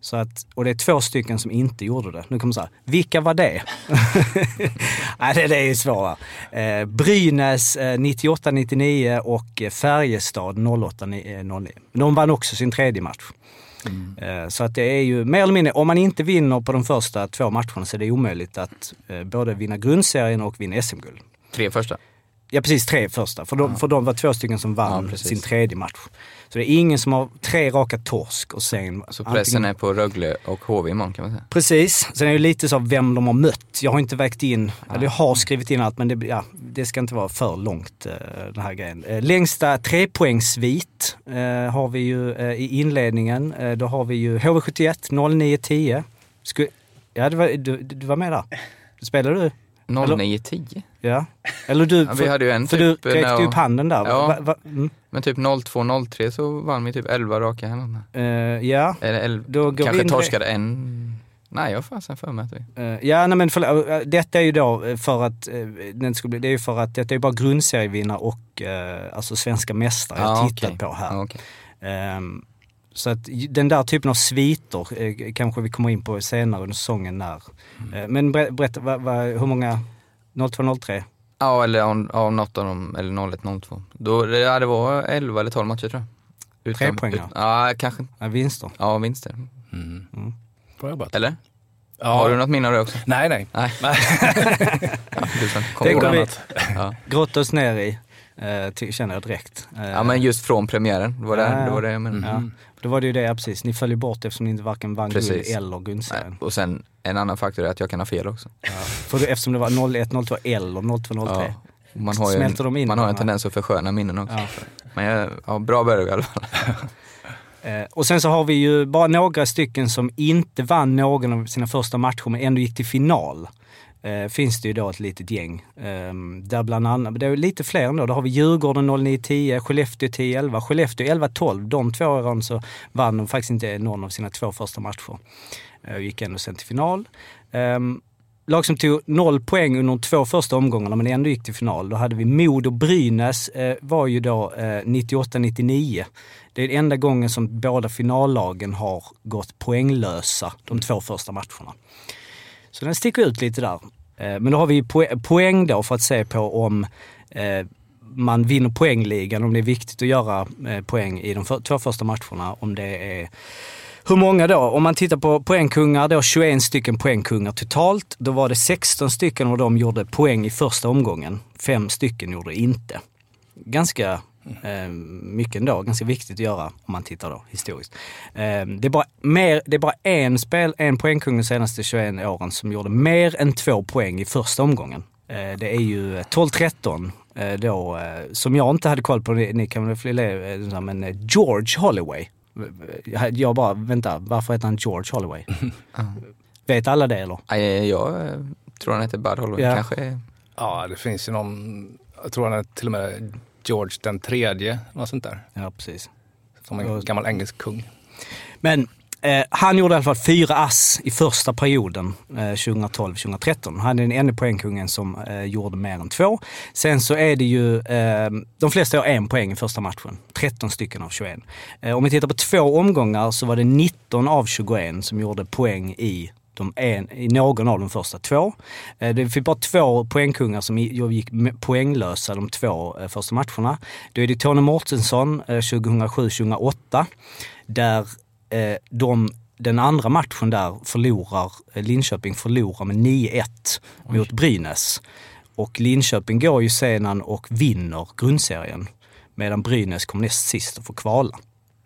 Så att, och det är två stycken som inte gjorde det. Nu kommer man säga, vilka var det? [laughs] Nej, det, det är svårare. Eh, Brynäs eh, 98-99 och eh, Färjestad 08-09. De vann också sin tredje match. Eh, Så att det är ju mer eller mindre, om man inte vinner på de första två matcherna så är det omöjligt att eh, både vinna grundserien och vinna SM-guld. Tre första. Ja precis, tre första. För de, för de var två stycken som vann Ja, sin tredje match. Så det är ingen som har tre raka torsk och sen... Så pressen är på Rögle och HV imorgon kan man säga. Precis. Sen är det lite så vem de har mött. Jag har inte vägt in, eller jag har skrivit in allt men det, ja, det ska inte vara för långt eh, den här grejen. Eh, längsta trepoängssvit eh, har vi ju eh, i inledningen. Eh, då har vi ju HV71 0910. Sku, ja, det var, du, du var med där. Spelade du? 09-10. Ja. Eller du, Ja, vi hade ju en för typ du räckte upp handen där. Ja. Va, va, mm. Men typ 02-03 så vann vi typ 11 raka här. någon. Eh, ja. Eller 11, Då går vi kanske in- torskade en... Nej, jag har fasen för mig att vi... Eh, ja, nej, men för, eh, detta är ju då eh, för att, eh, den skulle bli, det är ju för att detta är ju bara grundserievinnare och eh, alltså svenska mästare jag Ja, har tittat okej. på här. Ja, okej. Ehm, så att den där typen av sviter eh, kanske vi kommer in på senare under säsongen när. Eh, men ber, berätta, vad, vad, hur många 0203? Ja, eller av, av något av dem, eller 01-02. Då, ja, det var 11 eller 12 matcher tror jag. Tre poäng, ut, ja. Ja, kanske. Ja, vinster. Ja, vinster. Bra jobbat. Eller? Ja. Har du något minne av det också? Nej, nej. Nej. [laughs] Ja, Det går vi-. Ja. Grotta oss ner i, eh, känner jag direkt. Eh, ja, men just från premiären. Det var det, Ja, det, var det jag menade. ja, då var det ju det, ja, precis. Ni föll ju bort eftersom ni inte varken vann guld Precis. eller Nej. grundserien. Och sen en annan faktor är att jag kan ha fel också. För det, eftersom det var 01, 02 eller 02, 03. Ja. Och Man har ju Smälter de in en, man har en varandra? tendens att försköna minnen också. Ja. Men jag, ja, bra början i alla fall. [laughs] Eh, och sen så har vi ju bara några stycken som inte vann någon av sina första matcher men ändå gick till final. Eh, finns det ju då ett litet gäng. Eh, där bland annat, det är lite fler ändå. Då har vi Djurgården 09-10, Skellefteå 10-11, Skellefteå 11-12. De två åren så vann de faktiskt inte någon av sina två första matcher. Eh, gick ändå sen till final. Eh, lag som tog noll poäng under de två första omgångarna men ändå gick till final. Då hade vi Modo Brynäs eh, var ju då eh, 98-99. Det är den enda gången som båda finallagen har gått poänglösa de två första matcherna. Så den sticker ut lite där. Eh, men då har vi poäng då för att se på om eh, man vinner poängligan, om det är viktigt att göra eh, poäng i de för, två första matcherna. Om det är hur många då? Om man tittar på poängkungar, då 21 stycken poängkungar totalt. Då var det 16 stycken av dem gjorde poäng i första omgången. Fem stycken gjorde inte. Ganska mycket ändå, ganska viktigt att göra om man tittar då historiskt. Eh, det, är bara mer, det är bara en, spel, en poängkung de senaste 21 åren som gjorde mer än två poäng i första omgången. Eh, det är ju 12-13 eh, då, eh, som jag inte hade koll på, ni, kan väl fler, eh, men eh, George Holloway. Jag bara, vänta, varför heter han George Holloway? [laughs] Vet alla det eller? Jag eh, tror han heter Bud Holloway. Ja. Kanske Ja, det finns ju någon, jag tror han är till och med George den tredje, något sånt där. Ja, precis. Som en gammal engelsk kung. Men eh, han gjorde i alla fall fyra ass i första perioden eh, 2012-2013. Han är den enda poängkungen som eh, gjorde mer än två. Sen så är det ju, eh, de flesta har en poäng i första matchen. 13 stycken av 21. Eh, om vi tittar på två omgångar så var det 19 av 21 som gjorde poäng i de en, i någon av de första två. Eh, Det fick bara två poängkungar som gick poänglösa de två eh, första matcherna. Då är det Tony Mårtensson eh, 2007-2008 där eh, de, den andra matchen där förlorar, Linköping förlorar med 9-1 mot Brynäs. Och Linköping går ju sedan och vinner grundserien. Medan Brynäs kom näst sist och får kvala.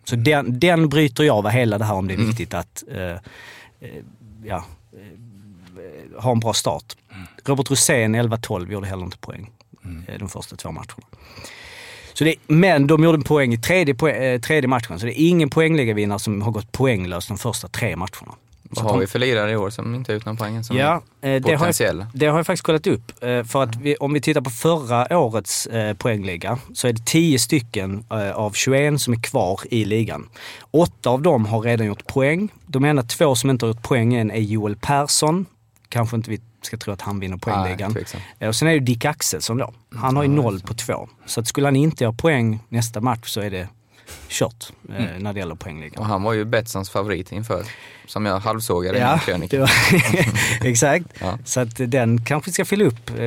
Så den, den bryter jag av hela det här om det är viktigt att eh, ja, eh, ha en bra start. Robert Rosén 11-12 gjorde heller inte poäng eh, de första två matcherna. Så det, men de gjorde en poäng i tredje, poäng, eh, tredje matchen, så det är ingen poängligavinnare som har gått poänglös de första tre matcherna. Vad har vi för lirare i år som inte har gjort någon poäng? Som Ja, eh, det, har jag, det har jag faktiskt kollat upp. Eh, för att vi, om vi tittar på förra årets eh, poängliga så är det 10 stycken av 21 som är kvar i ligan. Åtta av dem har redan gjort poäng. De enda två som inte har gjort poäng än är Joel Persson. Kanske inte vi ska tro att han vinner poängligan. och sen är det Dick Axelsson då. Han har ju noll på två. Så att skulle han inte göra poäng nästa match så är det kört eh, när det gäller poängligan. Och han var ju Betssons favorit inför, som jag halvsågade i Ja, krönika. det var, [laughs] [laughs] exakt. Ja. Så att den kanske ska fylla upp eh,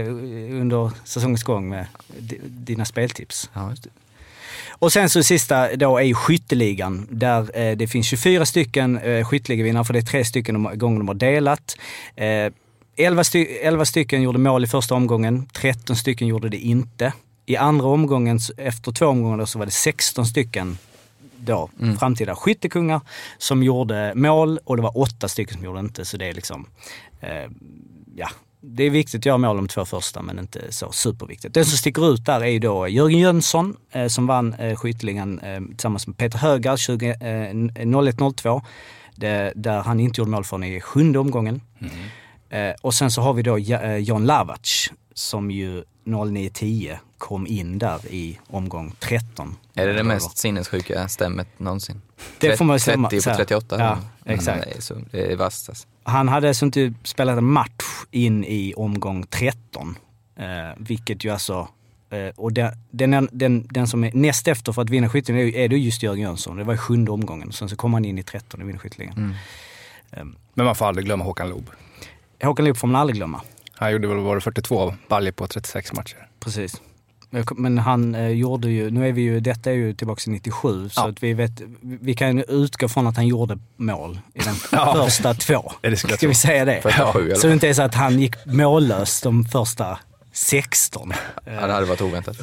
under säsongens gång med di- dina speltips. Ja. Och sen så sista då är ju skytteligan där eh, det finns 24 stycken eh, skytteligavinnare för det är tre stycken de, gånger de har delat. Eh, 11, sty 11 stycken gjorde mål i första omgången, 13 stycken gjorde det inte. I andra omgången, efter två omgångar då, så var det 16 stycken då, framtida skyttekungar som gjorde mål och det var åtta stycken som gjorde inte. Så det är liksom, eh, ja, det är viktigt att göra mål de två första men inte så superviktigt. Den som sticker ut där är ju då Jörgen Jönsson eh, som vann eh, skytteligan eh, tillsammans med Peter Högar 20, eh, 01-02. Det- Där han inte gjorde mål förrän i sjunde omgången. Eh, och sen så har vi då eh, Jan Lavac som ju 09-10 kom in där i omgång 13. Är det det mest sinnessjuka stämmet någonsin? Det får man säga. 30 på 38? Ja, Mm, exakt. Det är, så, det är vasst alltså. Han hade alltså inte spelat en match in i omgång 13. Eh, vilket ju alltså... Eh, och den, den, den, den som är näst efter för att vinna skytteligan är, är det just Jörgen Jönsson. Det var i sjunde omgången. Sen så kom han in i 13 och vinner skytteligan. Mm. Men man får aldrig glömma Håkan Loob. Håkan Loob får man aldrig glömma. Han gjorde väl bara 42 baljor på 36 matcher. Precis. Men- han eh, gjorde ju, nu är vi ju, detta är ju tillbaka till 97, så Ja. att vi vet, vi kan utgå från att han gjorde mål i de [laughs] första två. Ja, det Ska vi säga det? Sju? Så det inte är så att han gick mållös de första 16. Ja, det hade varit oväntat.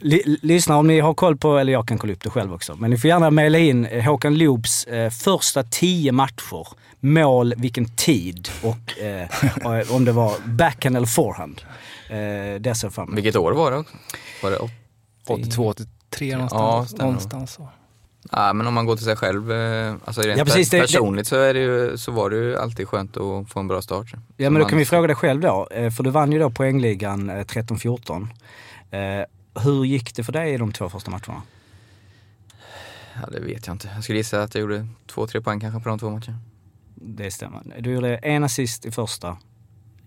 Ly- Lyssna om ni har koll på, eller jag kan kolla upp det själv också, men ni får gärna mejla in eh, Håkan Loobs eh, första tio matcher, mål, vilken tid och eh, [laughs] och om det var backhand eller forehand. Eh, det ser jag fram emot. Vilket år var det? Var det 80? 82, 83 Ja, någonstans. stämmer. någonstans så. Ja, men om man går till sig själv, eh, alltså rent Ja, precis, det- personligt så, är det ju, så var det ju alltid skönt att få en bra start. Ja men då kan vi fråga dig själv då, eh, för du vann ju då poängligan eh, 13-14. Eh, Hur gick det för dig i de två första matcherna? Ja, det vet jag inte. Jag skulle gissa att jag gjorde två, tre poäng kanske på de två matcherna. Det stämmer. Du gjorde en assist i första.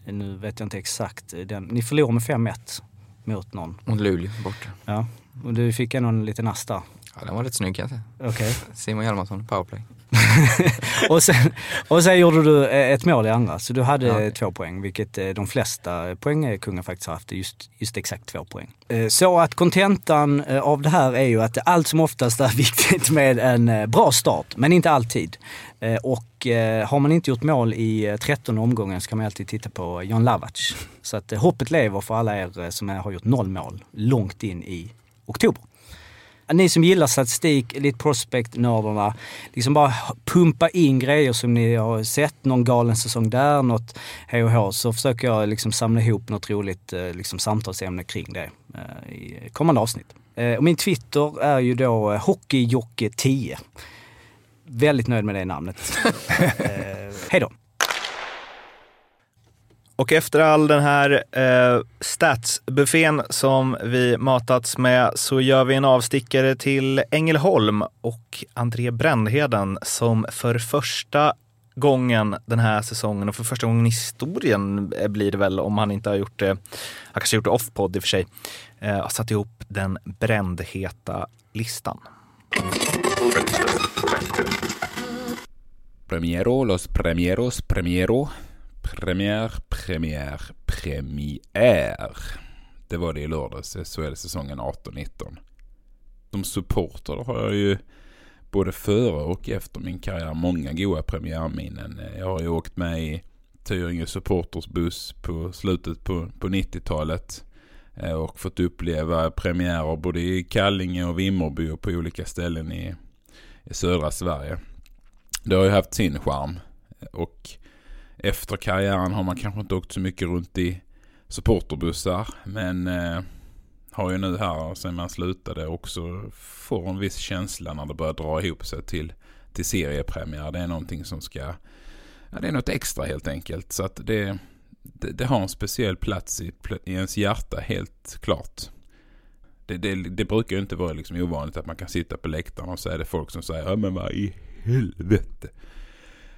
Nu vet jag inte exakt. Den. Ni förlorade med 5-1 mot någon. Mot Luleå borta. Ja. Och du fick ändå en liten där. Ja, den var rätt snygg kan jag säga. Okej. Simon Hjalmarsson, powerplay. [laughs] och, sen, och sen gjorde du eh, ett mål i andra, så du hade okej. två poäng, vilket eh, de flesta poängkungar faktiskt har haft, just, just exakt två poäng. Eh, Så att kontentan av det här är ju att det allt som oftast är [laughs] viktigt med en bra start, men inte alltid. Och har man inte gjort mål i eh, 13 omgången så kan man alltid titta på Jan Lavac. Så att hoppet lever för alla er som har gjort noll mål långt in i oktober. Ni som gillar statistik, Elite Prospect-nördarna, liksom bara pumpa in grejer som ni har sett, någon galen säsong där, något HH, så försöker jag liksom samla ihop något roligt eh, liksom samtalsämne kring det eh, i kommande avsnitt. Eh, Och min Twitter är ju då eh, hockeyjocke10. Väldigt nöjd med det namnet. [laughs] hej då! Och efter all den här eh, statsbuffén som vi matats med så gör vi en avstickare till Ängelholm och André Brändheden som för första gången den här säsongen och för första gången i historien eh, blir det väl om han inte har gjort det, han kanske har gjort det off-podd i och för sig, eh, har satt ihop den brändheta listan. Premiero, los premieros, premiero. Premiär, premiär, premiär. Det var det i lördags, SHL-säsongen 18-19. Som supporter har jag ju både före och efter min karriär många goda premiärminnen. Jag har ju åkt med i Tyringe Supporters buss på slutet på, på 90-talet. Eh, och fått uppleva premiärer både i Kallinge och Vimmerby och på olika ställen i, i södra Sverige. Det har ju haft sin charm. Och efter karriären har man kanske inte åkt så mycket runt i supporterbussar. Men eh, har ju nu här sen man slutade också får en viss känsla när det börjar dra ihop sig till, till seriepremiär. Det är någonting som ska ja, det är något extra helt enkelt. Så att det, det, det har en speciell plats i, i ens hjärta helt klart. Det, det, det brukar ju inte vara liksom ovanligt att man kan sitta på läktaren och så är det folk som säger ja men vad i helvete.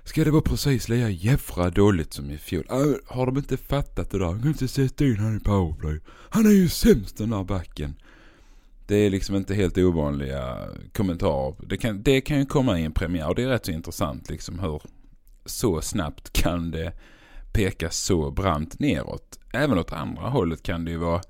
Ska det vara precis lika jävla dåligt som i fjol? Äh, har de inte fattat det där? Han kan inte sätta in han i powerplay. Han är ju sämst den där backen. Det är liksom inte helt ovanliga kommentarer. Det kan, det kan ju komma i en premiär och det är rätt så intressant liksom hur så snabbt kan det peka så brant neråt. Även åt andra hållet kan det ju vara,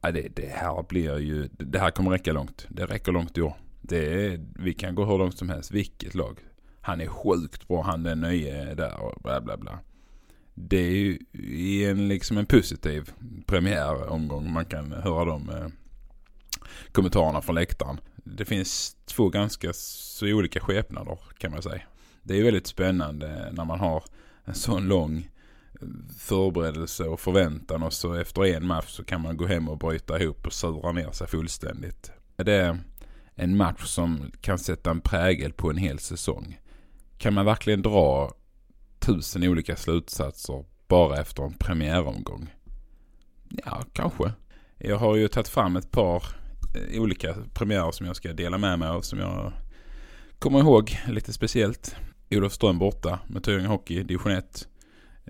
ja, det, det här blir ju, det här kommer räcka långt. Det räcker långt i år. Det är, vi kan gå hur långt som helst, vilket lag. Han är sjukt bra, han är nöje där och bla bla bla. Det är ju i en, liksom en positiv premiäromgång. Man kan höra de eh, kommentarerna från läktaren. Det finns två ganska så olika skepnader kan man säga. Det är väldigt spännande när man har en sån lång eh, förberedelse och förväntan och så efter en match så kan man gå hem och bryta ihop och sura ner sig fullständigt. Det är en match som kan sätta en prägel på en hel säsong. Kan man verkligen dra tusen olika slutsatser bara efter en premiäromgång? Ja, kanske. Jag har ju tagit fram ett par eh, olika premiärer som jag ska dela med mig av som jag kommer ihåg lite speciellt. Olofström borta med Tyringe Hockey, division 1.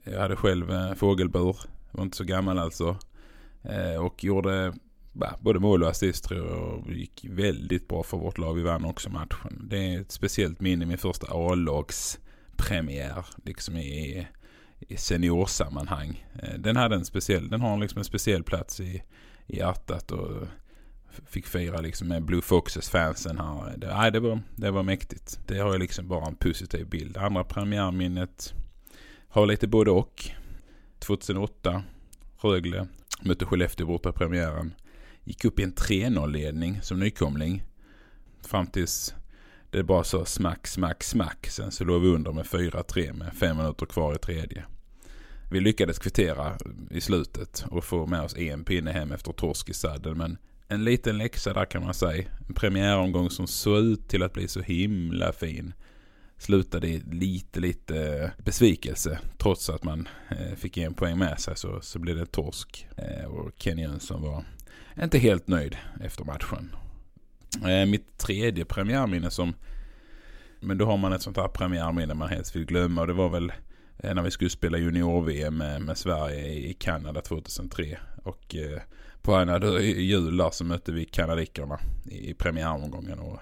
Jag hade själv eh, fågelbur, var inte så gammal alltså. Eh, och gjorde både mål och assist tror jag och gick väldigt bra för vårt lag. Vi vann också matchen. Det är ett speciellt minne, min första A-lagspremiär liksom i, i seniorsammanhang. Eh, den hade en speciell, den har liksom en speciell plats i, i hjärtat och fick fira liksom med Blue Foxes fansen här. Det, nej, det, var, det var mäktigt. Det har jag liksom bara en positiv bild. Andra premiärminnet har lite både och. 2008, Rögle mötte Skellefteå borta i premiären. Gick upp i en 3-0-ledning som nykomling. Fram tills det bara så smack, smack, smack. Sen så låg vi under med 4-3 med fem minuter kvar i tredje. Vi lyckades kvittera i slutet och få med oss en pinne hem efter torsk i sadel. Men en liten läxa där kan man säga. En premiäromgång som såg ut till att bli så himla fin. Slutade i lite, lite besvikelse. Trots att man eh, fick en poäng med sig så, så blev det torsk. Eh, och Kenny Jönsson var inte helt nöjd efter matchen. Eh, mitt tredje premiärminne som, men då har man ett sånt här premiärminne man helst vill glömma. Och det var väl eh, när vi skulle spela junior-VM med, med, Sverige i Kanada 2003. Och eh, på en jul där så mötte vi kanadikerna i, i premiäromgången. Och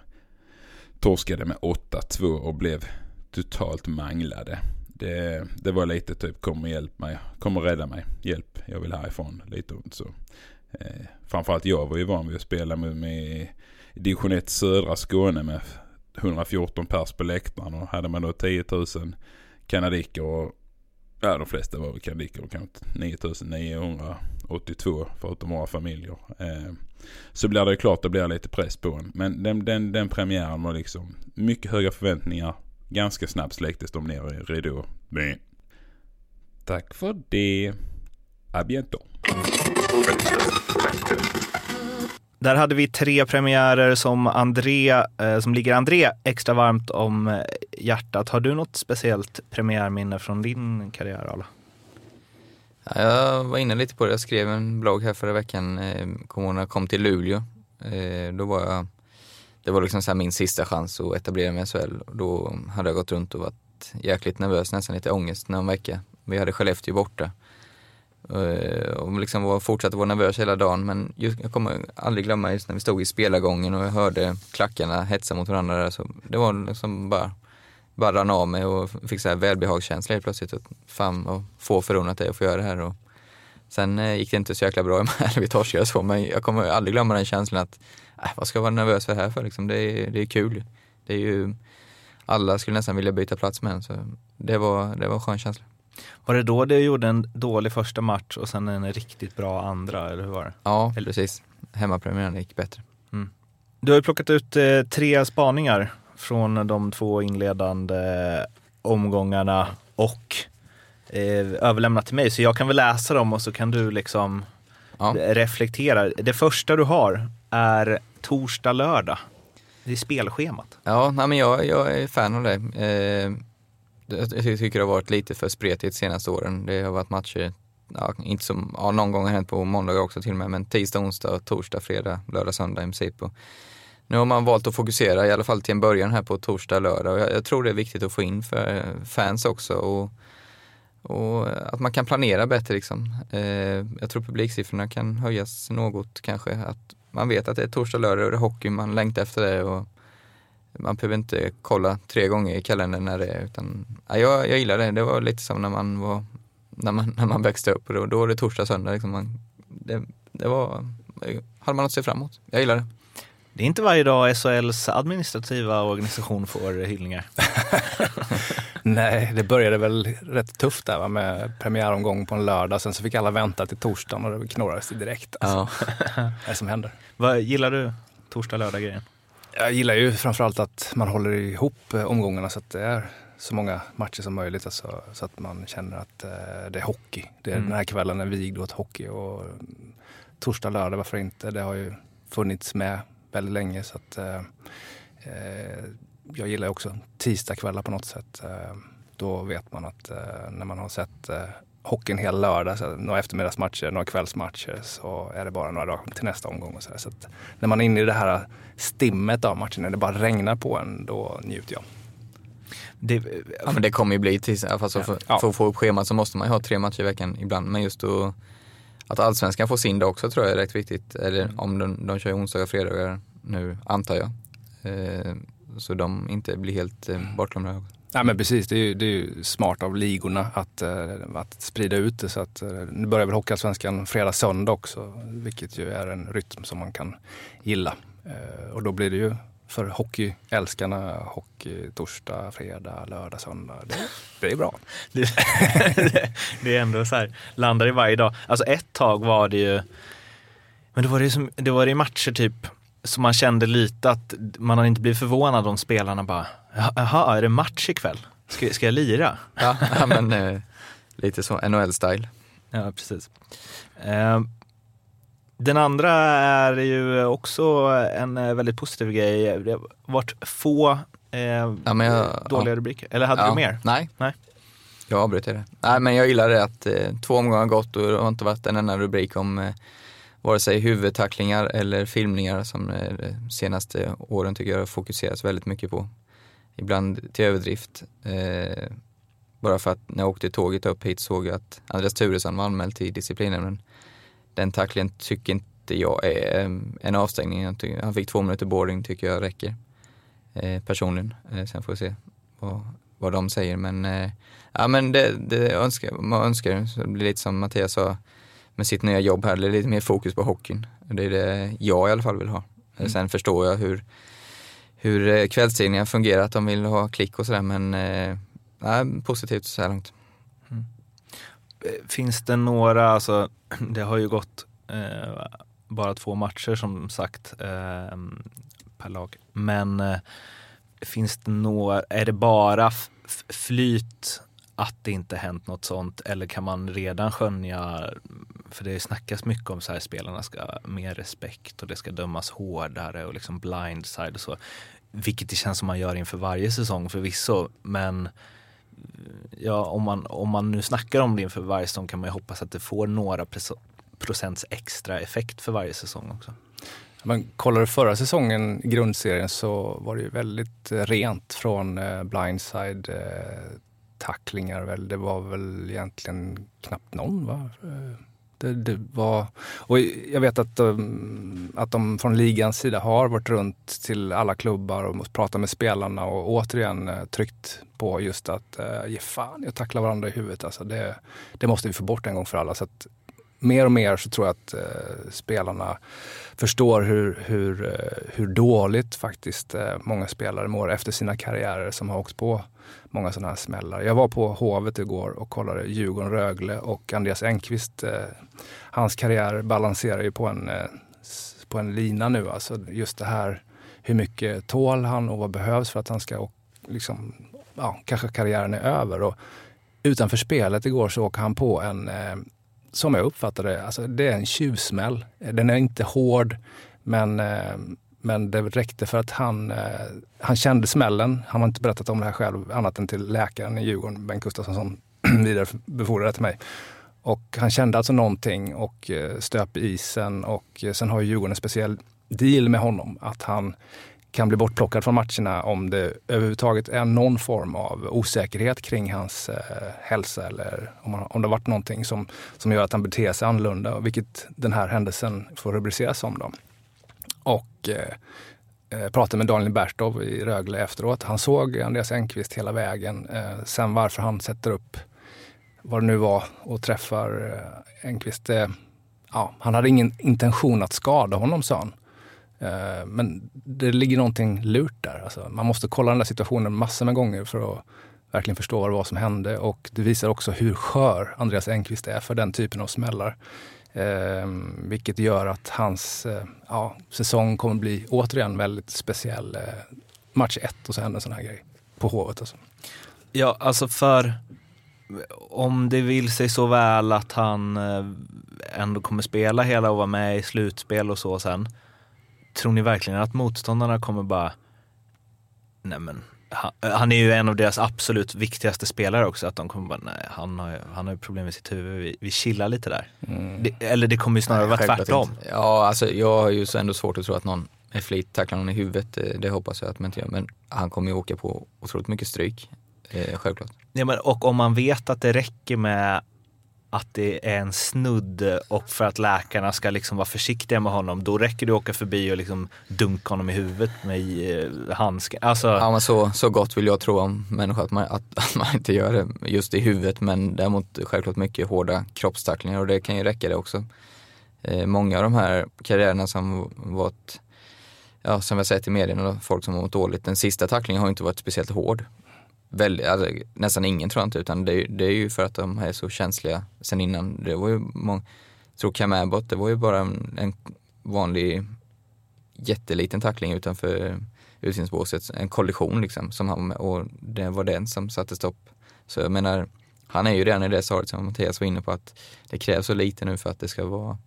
torskade med 8-2 och blev totalt manglade. Det, det var lite typ kom och hjälp mig, kom och rädda mig, hjälp, jag vill härifrån. Lite ont så. Eh, framförallt jag var ju van vid att spela med, med division 1 södra Skåne med 114 pers på läktaren och hade man då 10 000 kanadiker och ja de flesta var väl kanadiker och kanske 9982 förutom våra familjer. Eh, så blir det klart, det blir lite press på en. Men den, den, den premiären var liksom mycket höga förväntningar. Ganska snabbt släcktes de ner i ridå. Tack för det. A bientôt. Där hade vi tre premiärer som, André, eh, som ligger André extra varmt om eh, hjärtat. Har du något speciellt premiärminne från din karriär, Arla? Ja, jag var inne lite på det. Jag skrev en blogg här förra veckan. Eh, kom jag kom till Luleå. Eh, då var jag, det var liksom så min sista chans att etablera mig i SHL. Då hade jag gått runt och varit jäkligt nervös, nästan lite ångest någon vecka. Vi hade Skellefteå borta. Eh, och liksom var, fortsatte vara nervös hela dagen. Men just, jag kommer aldrig glömma just när vi stod i spelargången och jag hörde klackarna hetsa mot varandra där. Så det var liksom bara, bara rann av mig och fick så här välbehagskänsla helt plötsligt. Och fan vad få förunnat dig att få göra det här. Och sen eh, gick det inte så jäkla bra [laughs] vi torskade så, men jag kommer aldrig glömma den känslan att äh, vad ska jag vara nervös för det här för liksom? Det är, det är kul. Det är ju, alla skulle nästan vilja byta plats med en, så det var, det var en skön känsla. Var det då du gjorde en dålig första match och sen en riktigt bra andra, eller hur var det? Ja, precis. Hemmapremiären gick bättre. Mm. Du har ju plockat ut eh, tre spaningar från de två inledande omgångarna och eh, överlämnat till mig. Så jag kan väl läsa dem och så kan du liksom ja. reflektera. Det första du har är torsdag, lördag. Det är spelschemat. Ja, nej, men jag, jag är fan av det. Eh, jag tycker det har varit lite för spretigt de senaste åren. Det har varit matcher, ja, inte som, ja, någon gång har hänt på måndagar också till och med, men tisdag, onsdag, torsdag, fredag, lördag, söndag i princip. Och nu har man valt att fokusera, i alla fall till en början här på torsdag, lördag och jag, jag tror det är viktigt att få in för fans också. Och, och att man kan planera bättre liksom. Eh, jag tror publiksiffrorna kan höjas något kanske. Att man vet att det är torsdag, lördag och det är hockey, man längtar efter det. Och man behöver inte kolla tre gånger i kalendern när det är, utan ja, jag, jag gillar det. Det var lite som när man var, när man, [laughs] när man växte upp och då, då var det torsdag, söndag. Liksom man, det, det var, hade man något att se fram emot. Jag gillar det. Det är inte varje dag SHLs administrativa organisation får hyllningar. [laughs] Nej, det började väl rätt tufft där va? med premiäromgång på en lördag. Sen så fick alla vänta till torsdagen och det knorrades direkt. Alltså. Ja. [laughs] det som händer. Vad gillar du torsdag, lördag grejen? Jag gillar ju framförallt att man håller ihop eh, omgångarna så att det är så många matcher som möjligt. Alltså, så att man känner att eh, det är hockey. Det är, mm. Den här kvällen är vigd åt hockey. Och torsdag, lördag, varför inte? Det har ju funnits med väldigt länge. Så att, eh, eh jag gillar också tisdagskvällar på något sätt. Eh, då vet man att eh, när man har sett hockeyn hela lördag, så några eftermiddagsmatcher, några kvällsmatcher, så är det bara några dagar till nästa omgång. Och så, så när man är inne i det här stimmet av matchen, när det bara regnar på en, då njuter jag. Det, ja, men det kommer ju bli tills, alltså för, ja. för att få upp schemat så måste man ju ha tre matcher i veckan ibland. Men just då, att allsvenskan får sin dag också tror jag är rätt viktigt. Eller mm. om de, de kör onsdagar och fredagar nu, antar jag. Eh, så de inte blir helt eh, bortglömda. Ja, men precis, det är, ju, det är ju smart av ligorna att, eh, att sprida ut det. Så att, eh, nu börjar väl Hockeyallsvenskan fredag, söndag också, vilket ju är en rytm som man kan gilla. Eh, och då blir det ju för hockeyälskarna hockey torsdag, fredag, lördag, söndag. Det, det är bra. [laughs] det, det, är ändå så här, landar i varje dag. Alltså ett tag var det ju, men då var det, som, det var det matcher typ så man kände lite att man hade inte blivit förvånad om spelarna bara, jaha, är det match ikväll? Ska, ska jag lira? Ja, [laughs] ja men eh, lite så, NHL-style. Ja, precis. Eh, den andra är ju också en eh, väldigt positiv grej. Det har varit få eh, ja, jag, dåliga ja. rubriker. Eller hade du mer? Nej. Nej. Jag avbröt det. Nej, men jag gillar det att eh, två omgångar har gått och det har inte varit en enda rubrik om eh, vare sig huvudtacklingar eller filmningar som de senaste åren tycker jag fokuseras väldigt mycket på. Ibland till överdrift. Eh, bara för att när jag åkte tåget upp hit såg jag att Andreas Turesson var anmäld till disciplinnämnden. Den tacklingen tycker inte jag är eh, en avstängning. Han fick två minuter boarding tycker jag räcker. Eh, personligen. Eh, sen får vi se vad, vad de säger. Men, eh, ja, men det, det önskar, man önskar. Så det blir lite som Mattias sa med sitt nya jobb här, det är lite mer fokus på hockeyn. Det är det jag i alla fall vill ha. Mm. Sen förstår jag hur, hur eh, kvällstidningar fungerar, att de vill ha klick och sådär men eh, positivt så här långt. Mm. Eh, finns det några, alltså [clears throat] det har ju gått eh, bara två matcher som sagt eh, per lag. Men eh, finns det några, är det bara flyt att det inte hänt något sånt eller kan man redan skönja, för det snackas mycket om så här spelarna ska ha mer respekt och det ska dömas hårdare och liksom blindside och så. Vilket det känns som man gör inför varje säsong förvisso, men ja, om, man, om man nu snackar om det inför varje säsong kan man ju hoppas att det får några procents extra effekt för varje säsong också. Men kollar du förra säsongen, grundserien, så var det ju väldigt eh, rent från eh, blindside-tacklingar. Eh, väl. Det var väl egentligen knappt någon va? Det, det var, och jag vet att de, att de från ligans sida har varit runt till alla klubbar och pratat med spelarna och återigen eh, tryckt på just att eh, ge fan jag tackla varandra i huvudet. Alltså det, det måste vi få bort en gång för alla. Så att, mer och mer så tror jag att eh, spelarna förstår hur, hur, eh, hur dåligt faktiskt eh, många spelare mår efter sina karriärer som har åkt på många sådana här smällar. Jag var på Hovet igår och kollade Djurgården-Rögle och Andreas Engqvist, eh, hans karriär balanserar ju på en, eh, på en lina nu. Alltså just det här, hur mycket tål han och vad behövs för att han ska, och, liksom, ja, kanske karriären är över. Och utanför spelet igår så åker han på en, eh, som jag uppfattar det, alltså det är en tjuvsmäll. Den är inte hård, men eh, men det räckte för att han, eh, han kände smällen. Han har inte berättat om det här själv annat än till läkaren i Djurgården, Bengt Gustafsson, som [clears throat] vidarebefordrade det till mig. Och han kände alltså någonting och eh, stöp isen och sen har ju Djurgården en speciell deal med honom att han kan bli bortplockad från matcherna om det överhuvudtaget är någon form av osäkerhet kring hans eh, hälsa eller om, han, om det varit någonting som, som gör att han beter sig annorlunda, vilket den här händelsen får rubriceras som. Då. Och eh, eh, pratade med Daniel Bertov i Rögle efteråt. Han såg Andreas Enqvist hela vägen. Eh, sen varför han sätter upp vad det nu var och träffar eh, Enqvist. Eh, ja, han hade ingen intention att skada honom, sa han. Eh, men det ligger någonting lurt där. Alltså, man måste kolla den där situationen massor med gånger för att verkligen förstå vad det var som hände. Och det visar också hur skör Andreas Enqvist är för den typen av smällar. Eh, vilket gör att hans eh, ja, säsong kommer bli återigen väldigt speciell. Eh, match ett och så händer en sån här grej på Hovet. Alltså. Ja, alltså för om det vill sig så väl att han eh, ändå kommer spela hela och vara med i slutspel och så sen. Tror ni verkligen att motståndarna kommer bara, nej men han, han är ju en av deras absolut viktigaste spelare också, att de kommer bara, nej han har, han har ju problem med sitt huvud, vi, vi chillar lite där. Mm. Det, eller det kommer ju snarare vara Självklart tvärtom. inte. Ja, alltså jag har ju så ändå svårt att tro att någon med flit tacklar någon i huvudet. eh, Det hoppas jag att man inte gör. Men han kommer ju åka på otroligt mycket stryk. Eh, självklart. Ja, men, och om man vet att det räcker med att det är en snudd och för att läkarna ska liksom vara försiktiga med honom, då räcker det att åka förbi och liksom dunka honom i huvudet med eh, handsken. Alltså, Ja, men så, så gott vill jag tro om människor att man, att, [laughs] att man inte gör det just i huvudet. Men däremot självklart mycket hårda kroppstacklingar och det kan ju räcka det också. Eh, många av de här karriärerna som varit, ja som jag sett i medierna, folk som har mått dåligt. Den sista tacklingen har ju inte varit speciellt hård. Väldigt, alltså, nästan ingen tror jag inte, utan det, är- det är ju för att de är så känsliga sen innan. Det var ju många, jag tror Cam Abbott, det var ju bara en, en vanlig jätteliten tackling utanför utsynsbåset, en kollision liksom som han var med och det var den som satte stopp. Så jag menar, han är ju redan i det stadiet som Mattias var inne på att det krävs så lite nu för att det ska vara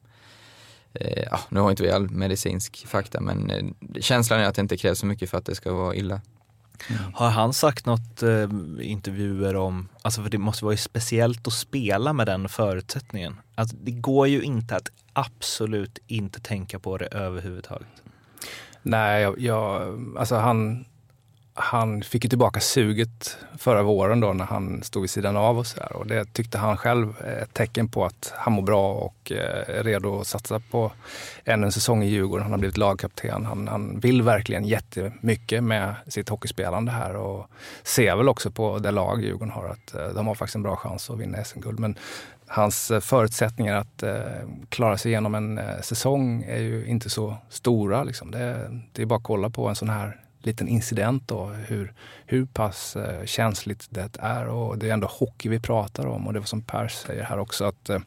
eh, ja, nu har inte vi all medicinsk fakta men eh, känslan är att det inte krävs så mycket för att det ska vara illa. Mm. Har han sagt något eh, intervjuer om, alltså för det måste vara ju speciellt att spela med den förutsättningen. Alltså, det går ju inte att absolut inte tänka på det överhuvudtaget. Nej, jag, jag, alltså han, han fick ju tillbaka suget förra våren då när han stod vid sidan av och sådär. Och det tyckte han själv är ett tecken på att han mår bra och eh, är redo att satsa på ännu en säsong i Djurgården. Han har blivit lagkapten. Han, han vill verkligen jättemycket med sitt hockeyspelande här och ser väl också på det lag Djurgården har att eh, de har faktiskt en bra chans att vinna SM-guld. Men hans eh, förutsättningar att eh, klara sig igenom en eh, säsong är ju inte så stora. Liksom. Det, det är bara att kolla på en sån här liten incident då, hur, hur pass eh, känsligt det är. Och det är ändå hockey vi pratar om och det var som Per säger här också att eh,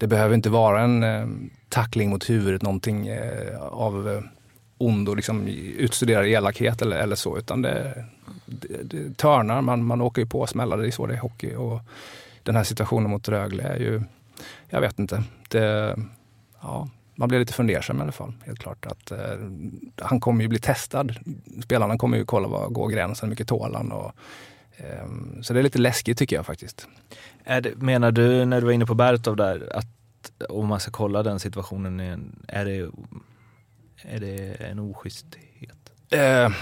det behöver inte vara en eh, tackling mot huvudet, någonting eh, av eh, ondo, liksom utstuderad elakhet eller, eller så, utan det, det, det törnar, man, man åker ju på smällar, det är så det är i hockey. Och den här situationen mot Rögle är ju, jag vet inte, det, ja, man blir lite fundersam i alla fall, helt klart. Att, eh, han kommer ju bli testad. Spelarna kommer ju kolla vad går gränsen, hur mycket tål han? Och, eh, så det är lite läskigt tycker jag faktiskt. Det, menar du när du var inne på Bertov där att om man ska kolla den situationen, är, är, det, är det en oschysthet? Eh,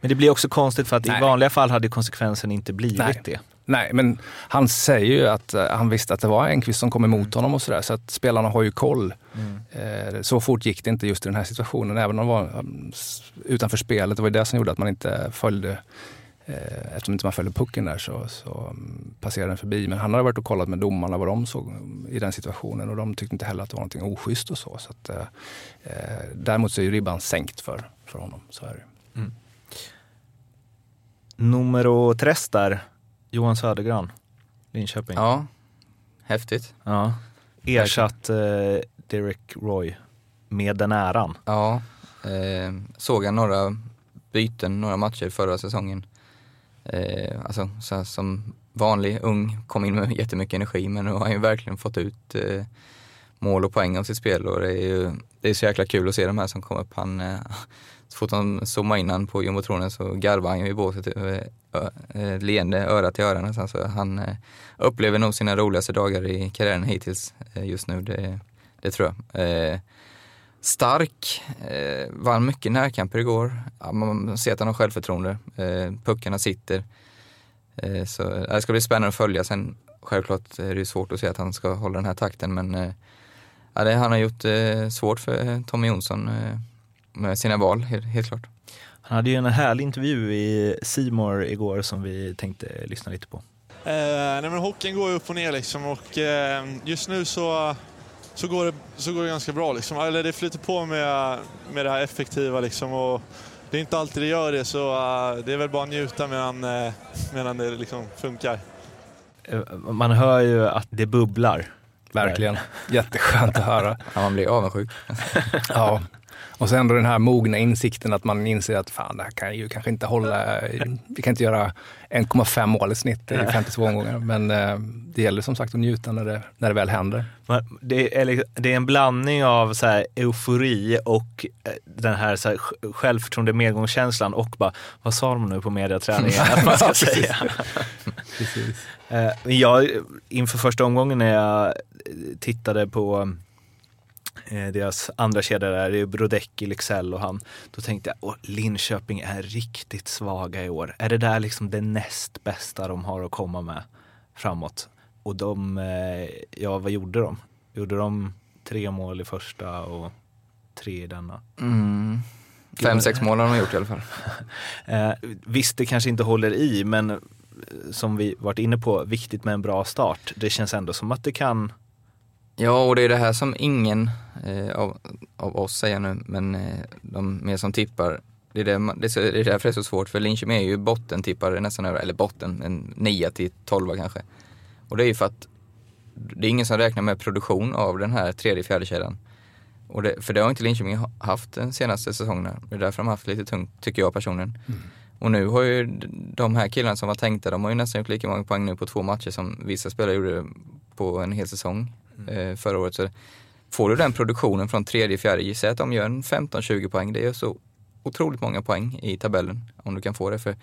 Men det blir också konstigt för att Nej. i vanliga fall hade konsekvensen inte blivit Nej. det. Nej, men han säger ju att eh, han visste att det var Enqvist som kom emot honom och sådär. Så att spelarna har ju koll. Eh, så fort gick det inte just i den här situationen. Även om de var s- utanför spelet. Det var det som gjorde att man inte följde eh, Eftersom inte man följde pucken där så, så um, passerade den förbi. Men han hade varit och kollat med domarna vad de såg um, i den situationen och de tyckte inte heller att det var någonting oschysst och så. så att, eh, eh, däremot så är ju ribban sänkt för, för honom. Så är det. ju. Numero tres där, Johan Södergran, Linköping. Ja, häftigt. Ja. Ersatt eh, Derek Roy med den äran. Ja, eh, såg jag några byten, några matcher förra säsongen. Eh, alltså så som vanlig ung, kom in med jättemycket energi men nu har han ju verkligen fått ut eh, mål och poäng av sitt spel och det är ju det är så jäkla kul att se de här som kommer upp. Han, eh, så fort de zoomade in han på jumbotronen så garvade han ju i båset, eh, eh, leende öra till öra nästan. Så han eh, upplever nog sina roligaste dagar i karriären hittills just nu, det, det tror jag. Stark, eh, vann mycket närkamper igår. Ja, man ser att han har självförtroende, eh, puckarna sitter. Eh, så det ska bli spännande att följa. Sen självklart är det svårt att se att han ska hålla den här takten men eh, ja, det, han har gjort eh, svårt för Tommy Jonsson med sina val, helt, helt klart. Han hade ju en härlig intervju i Simor igår som vi tänkte lyssna lite på. Eh, nej men hockeyn går ju upp och ner liksom och eh, just nu så, så, går det, så går det ganska bra. Liksom. Eller det flyter på med, med det här effektiva liksom. Och det är inte alltid det gör det så uh, det är väl bara att njuta medan, uh, medan det liksom funkar. Eh, man hör ju att det bubblar. Verkligen. Jätteskönt att höra. Ja, man blir avundsjuk. ja. Och sen då den här mogna insikten att man inser att fan, det här kan ju kanske inte hålla. Vi kan inte göra 1,5 mål i snitt i 52 omgångar. Men eh, det gäller som sagt att njuta när det, när det väl händer. Det är, liksom, det är en blandning av så här eufori och eh, den här, så här självförtroende medgångskänslan och bara, vad sa de nu på mediaträningen [laughs] att man ska säga? [laughs] Precis. Eh, jag, inför första omgången när jag tittade på deras andra kedja där, det är Brodecki, Lycksell och han. Då tänkte jag, Linköping är riktigt svaga i år. Är det där liksom det näst bästa de har att komma med framåt? Och de, eh, ja vad gjorde de? Gjorde de tre mål i första och tre i denna? Mm. Fem, sex mål har de gjort i alla fall. [laughs] eh, visst, det kanske inte håller i, men som vi varit inne på, viktigt med en bra start. Det känns ändå som att det kan Ja, och det är det här som ingen eh, av, av oss säger nu, men eh, de mer som tippar. Det är, det, det är därför det är så svårt, för Linköping är ju bottentippare nästan över, eller botten, en 9 till 12 kanske. Och det är ju för att det är ingen som räknar med produktion av den här tredje, fjärde kedjan. Och det, för det har inte Linköping haft den senaste säsongen. Det är därför de har haft lite tungt, tycker jag personligen. Mm. Och nu har ju de här killarna som var tänkta, de har ju nästan gjort lika många poäng nu på två matcher som vissa spelare gjorde på en hel säsong mm. eh, förra året. Så får du den produktionen från tredje, fjärde, gissa att de gör en 15-20 poäng. Det är så otroligt många poäng i tabellen om du kan få det. För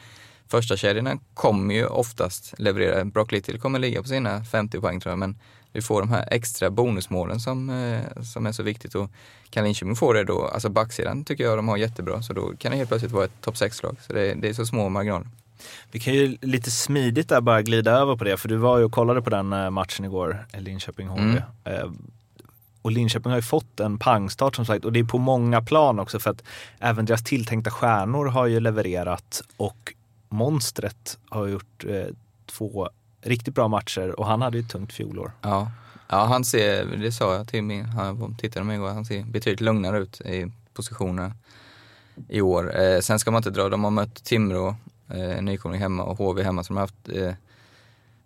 första kedjorna kommer ju oftast leverera. Brock Little kommer ligga på sina 50 poäng tror jag, men du får de här extra bonusmålen som, eh, som är så viktigt. Och kan Linköping få det då, alltså backsidan tycker jag de har jättebra, så då kan det helt plötsligt vara ett topp 6-lag. Så det, det, är så små marginaler. Vi kan ju lite smidigt där bara glida över på det, för du var ju och kollade på den eh, matchen igår, Linköping-HV. Mm. Eh, och Linköping har ju fått en pangstart som sagt och det är på många plan också för att även deras tilltänkta stjärnor har ju levererat och monstret har gjort eh, två riktigt bra matcher och han hade ju ett tungt fjolår. Ja. ja, han ser, det sa jag till min, han tittade mig igår, han ser betydligt lugnare ut i positionerna i år. Eh, sen ska man inte dra, de har mött Timrå, eh, nykomling hemma och HV hemma som har haft eh,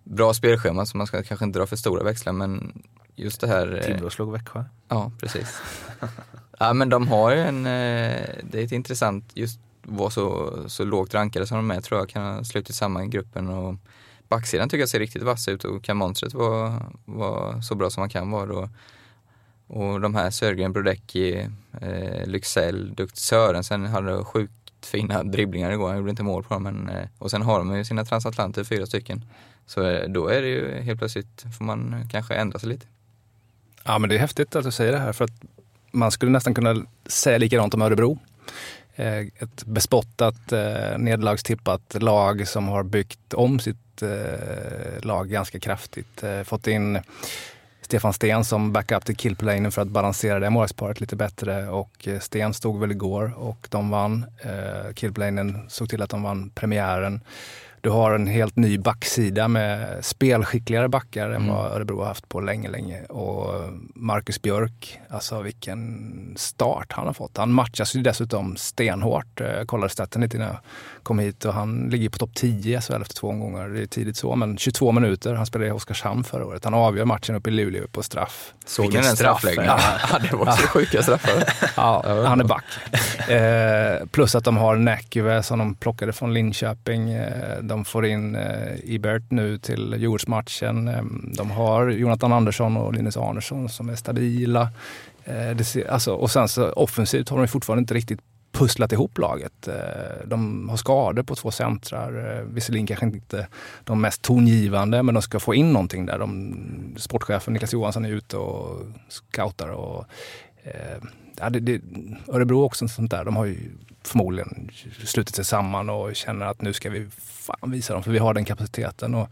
bra spelschema så man ska kanske inte dra för stora växlar men just det här... Eh, Timrå slog Växjö. Ja, precis. ja men de har ju en, eh, det är ett intressant, just vara så, så lågt rankade som de är tror jag kan ha slutit samman i gruppen och backsidan tycker jag ser riktigt vass ut och kan monstret vara, vara så bra som man kan vara. Och, och de här Sörgren, Brodecki, eh, Lycksell, Dukt Sörensen hade sjukt fina dribblingar igår. Han gjorde inte mål på dem. Men, eh, och sen har de ju sina transatlanter, fyra stycken. Så eh, då är det ju helt plötsligt, får man kanske ändra sig lite. Ja men det är häftigt att du säger det här för att man skulle nästan kunna säga likadant om Örebro. Eh, ett bespottat, nedlagstippat nederlagstippat lag som har byggt om sitt lag ganska kraftigt. Fått in Stefan Sten som backup till killplanen för att balansera det målvaktsparet lite bättre. Och eh, Sten stod väl igår och de vann. Eh, killplanen såg till att de vann premiären. Du har en helt ny backsida med spelskickligare backar mm. än vad Örebro har haft på länge, länge. Och Marcus Björk, alltså vilken start han har fått. Han matchas ju dessutom stenhårt. Jag kollade staten lite innan jag kom hit och han ligger på topp 10 i SHL efter två omgångar. Det är tidigt så, men 22 minuter. Han spelade i Oskarshamn förra året. Han avgör matchen uppe i Luleå på straff. Såg du den straffläggningen? Ja, [laughs] det var också sjuka straffar. [laughs] ja, han är back. [laughs] Eh, plus att de har Näkyvä som de plockade från Linköping. Eh, de får in eh, Ibert nu till Djurgårdsmatchen. Eh, de har Jonathan Andersson och Linus Arnesson som är stabila. Eh, det ser, alltså, och sen så offensivt har de fortfarande inte riktigt pusslat ihop laget. Eh, de har skador på två centrar. Eh, visserligen kanske inte de mest tongivande, men de ska få in någonting där. De, sportchefen Niklas Johansson är ute och scoutar. Och, eh, ja, det, det, Örebro också sånt där. De har ju förmodligen slutit sig samman och känner att nu ska vi fan visa dem, för vi har den kapaciteten. Och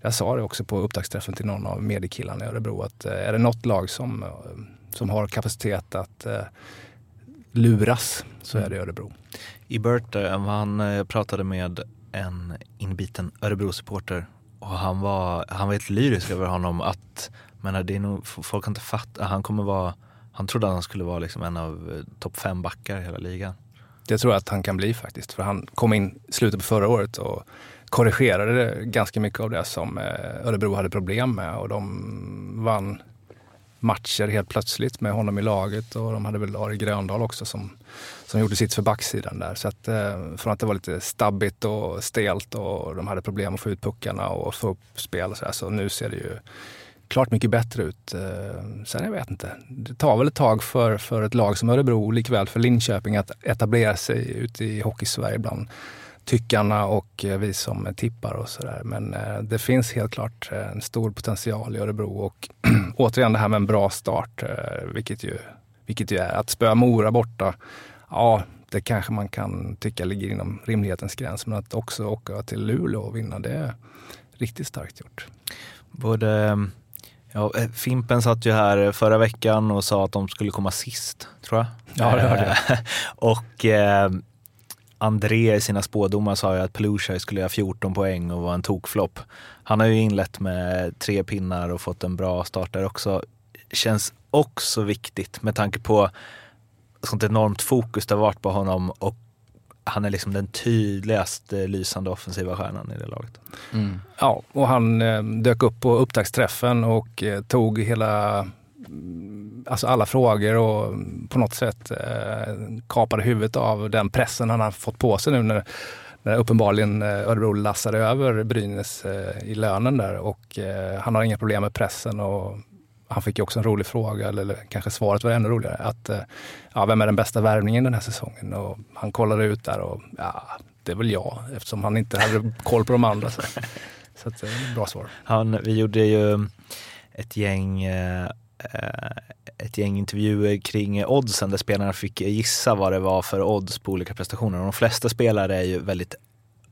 jag sa det också på upptaktsträffen till någon av mediekillarna i Örebro att eh, är det något lag som, eh, som har kapacitet att eh, luras så är det Örebro. I han pratade med en inbiten Örebro-supporter och han var, han var helt lyrisk över honom att, men det är nog, folk kan inte fatta, han kommer vara, han trodde att han skulle vara liksom en av topp fem backar i hela ligan. Det tror jag att han kan bli faktiskt, för han kom in i slutet på förra året och korrigerade ganska mycket av det som eh, Örebro hade problem med och de vann matcher helt plötsligt med honom i laget och de hade väl Ari Gröndal också som, som gjorde sitt för backsidan där. Så att eh, från att det var lite stabbigt och stelt och de hade problem att få ut puckarna och få upp spel och så, här, så nu ser det ju klart mycket bättre ut. Eh, sen jag vet inte, det tar väl ett tag för, för ett lag som Örebro, likväl för Linköping att etablera sig ute i Hockeysverige bland tyckarna och eh, vi som tippar och sådär. Men eh, det finns helt klart en stor potential i Örebro och [clears throat] återigen det här med en bra start, vilket ju, vilket ju är att spöa Mora borta. Ja, det kanske man kan tycka ligger inom rimlighetens gräns, men att också åka till Luleå och vinna, det är riktigt starkt gjort. Både Ja, Fimpen satt ju här förra veckan och sa att de skulle komma sist, tror jag. Ja, det hörde jag. [laughs] och André i sina spådomar sa ju att Pelusia skulle göra 14 poäng och vara en tokflopp. Han har ju inlett med tre pinnar och fått en bra start där också. Känns också viktigt med tanke på sånt enormt fokus det har varit på honom och han är liksom den tydligaste lysande offensiva stjärnan i det laget. Mm. Ja, och han eh, dök upp på upptaktsträffen och eh, tog hela alltså alla frågor och på något sätt eh, kapade huvudet av den pressen han har fått på sig nu när, när uppenbarligen eh, Örebro lassade över Brynäs eh, i lönen där och eh, han har inga problem med pressen och han fick ju också en rolig fråga, eller kanske svaret var ännu roligare, att eh, ja, vem är den bästa värvningen den här säsongen? Och han kollade ut där och ja, det är väl jag, eftersom han inte hade koll på de andra. Så, så att, eh, bra svar. Han, vi gjorde ju eh, ett gäng eh, ett gäng intervjuer kring oddsen där spelarna fick gissa vad det var för odds på olika prestationer. De flesta spelare är ju väldigt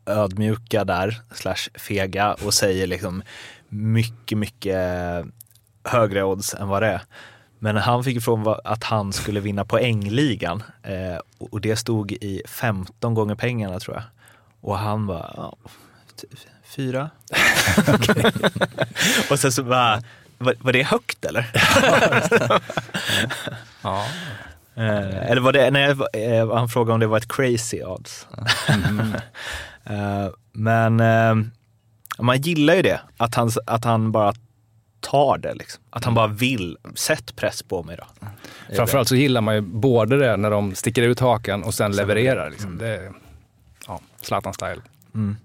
ödmjuka där, slash fega och säger liksom mycket, mycket högre odds än vad det är. Men han fick från att han skulle vinna poängligan eh, och det stod i 15 gånger pengarna tror jag. Och han var ja, fyra. [laughs] [laughs] och sen så bara var, var det högt eller? [laughs] ja. Eh, eller var det, nej, eh, han frågade om det var ett crazy odds. Mm. eh, men man gillar ju det, att han, att han bara tar det. Liksom. Att han bara vill, sätt press på mig då. Framförallt så gillar man ju både det när de sticker ut hakan och sen levererar. Liksom. Mm. Det är ja, Zlatan-style. Mm.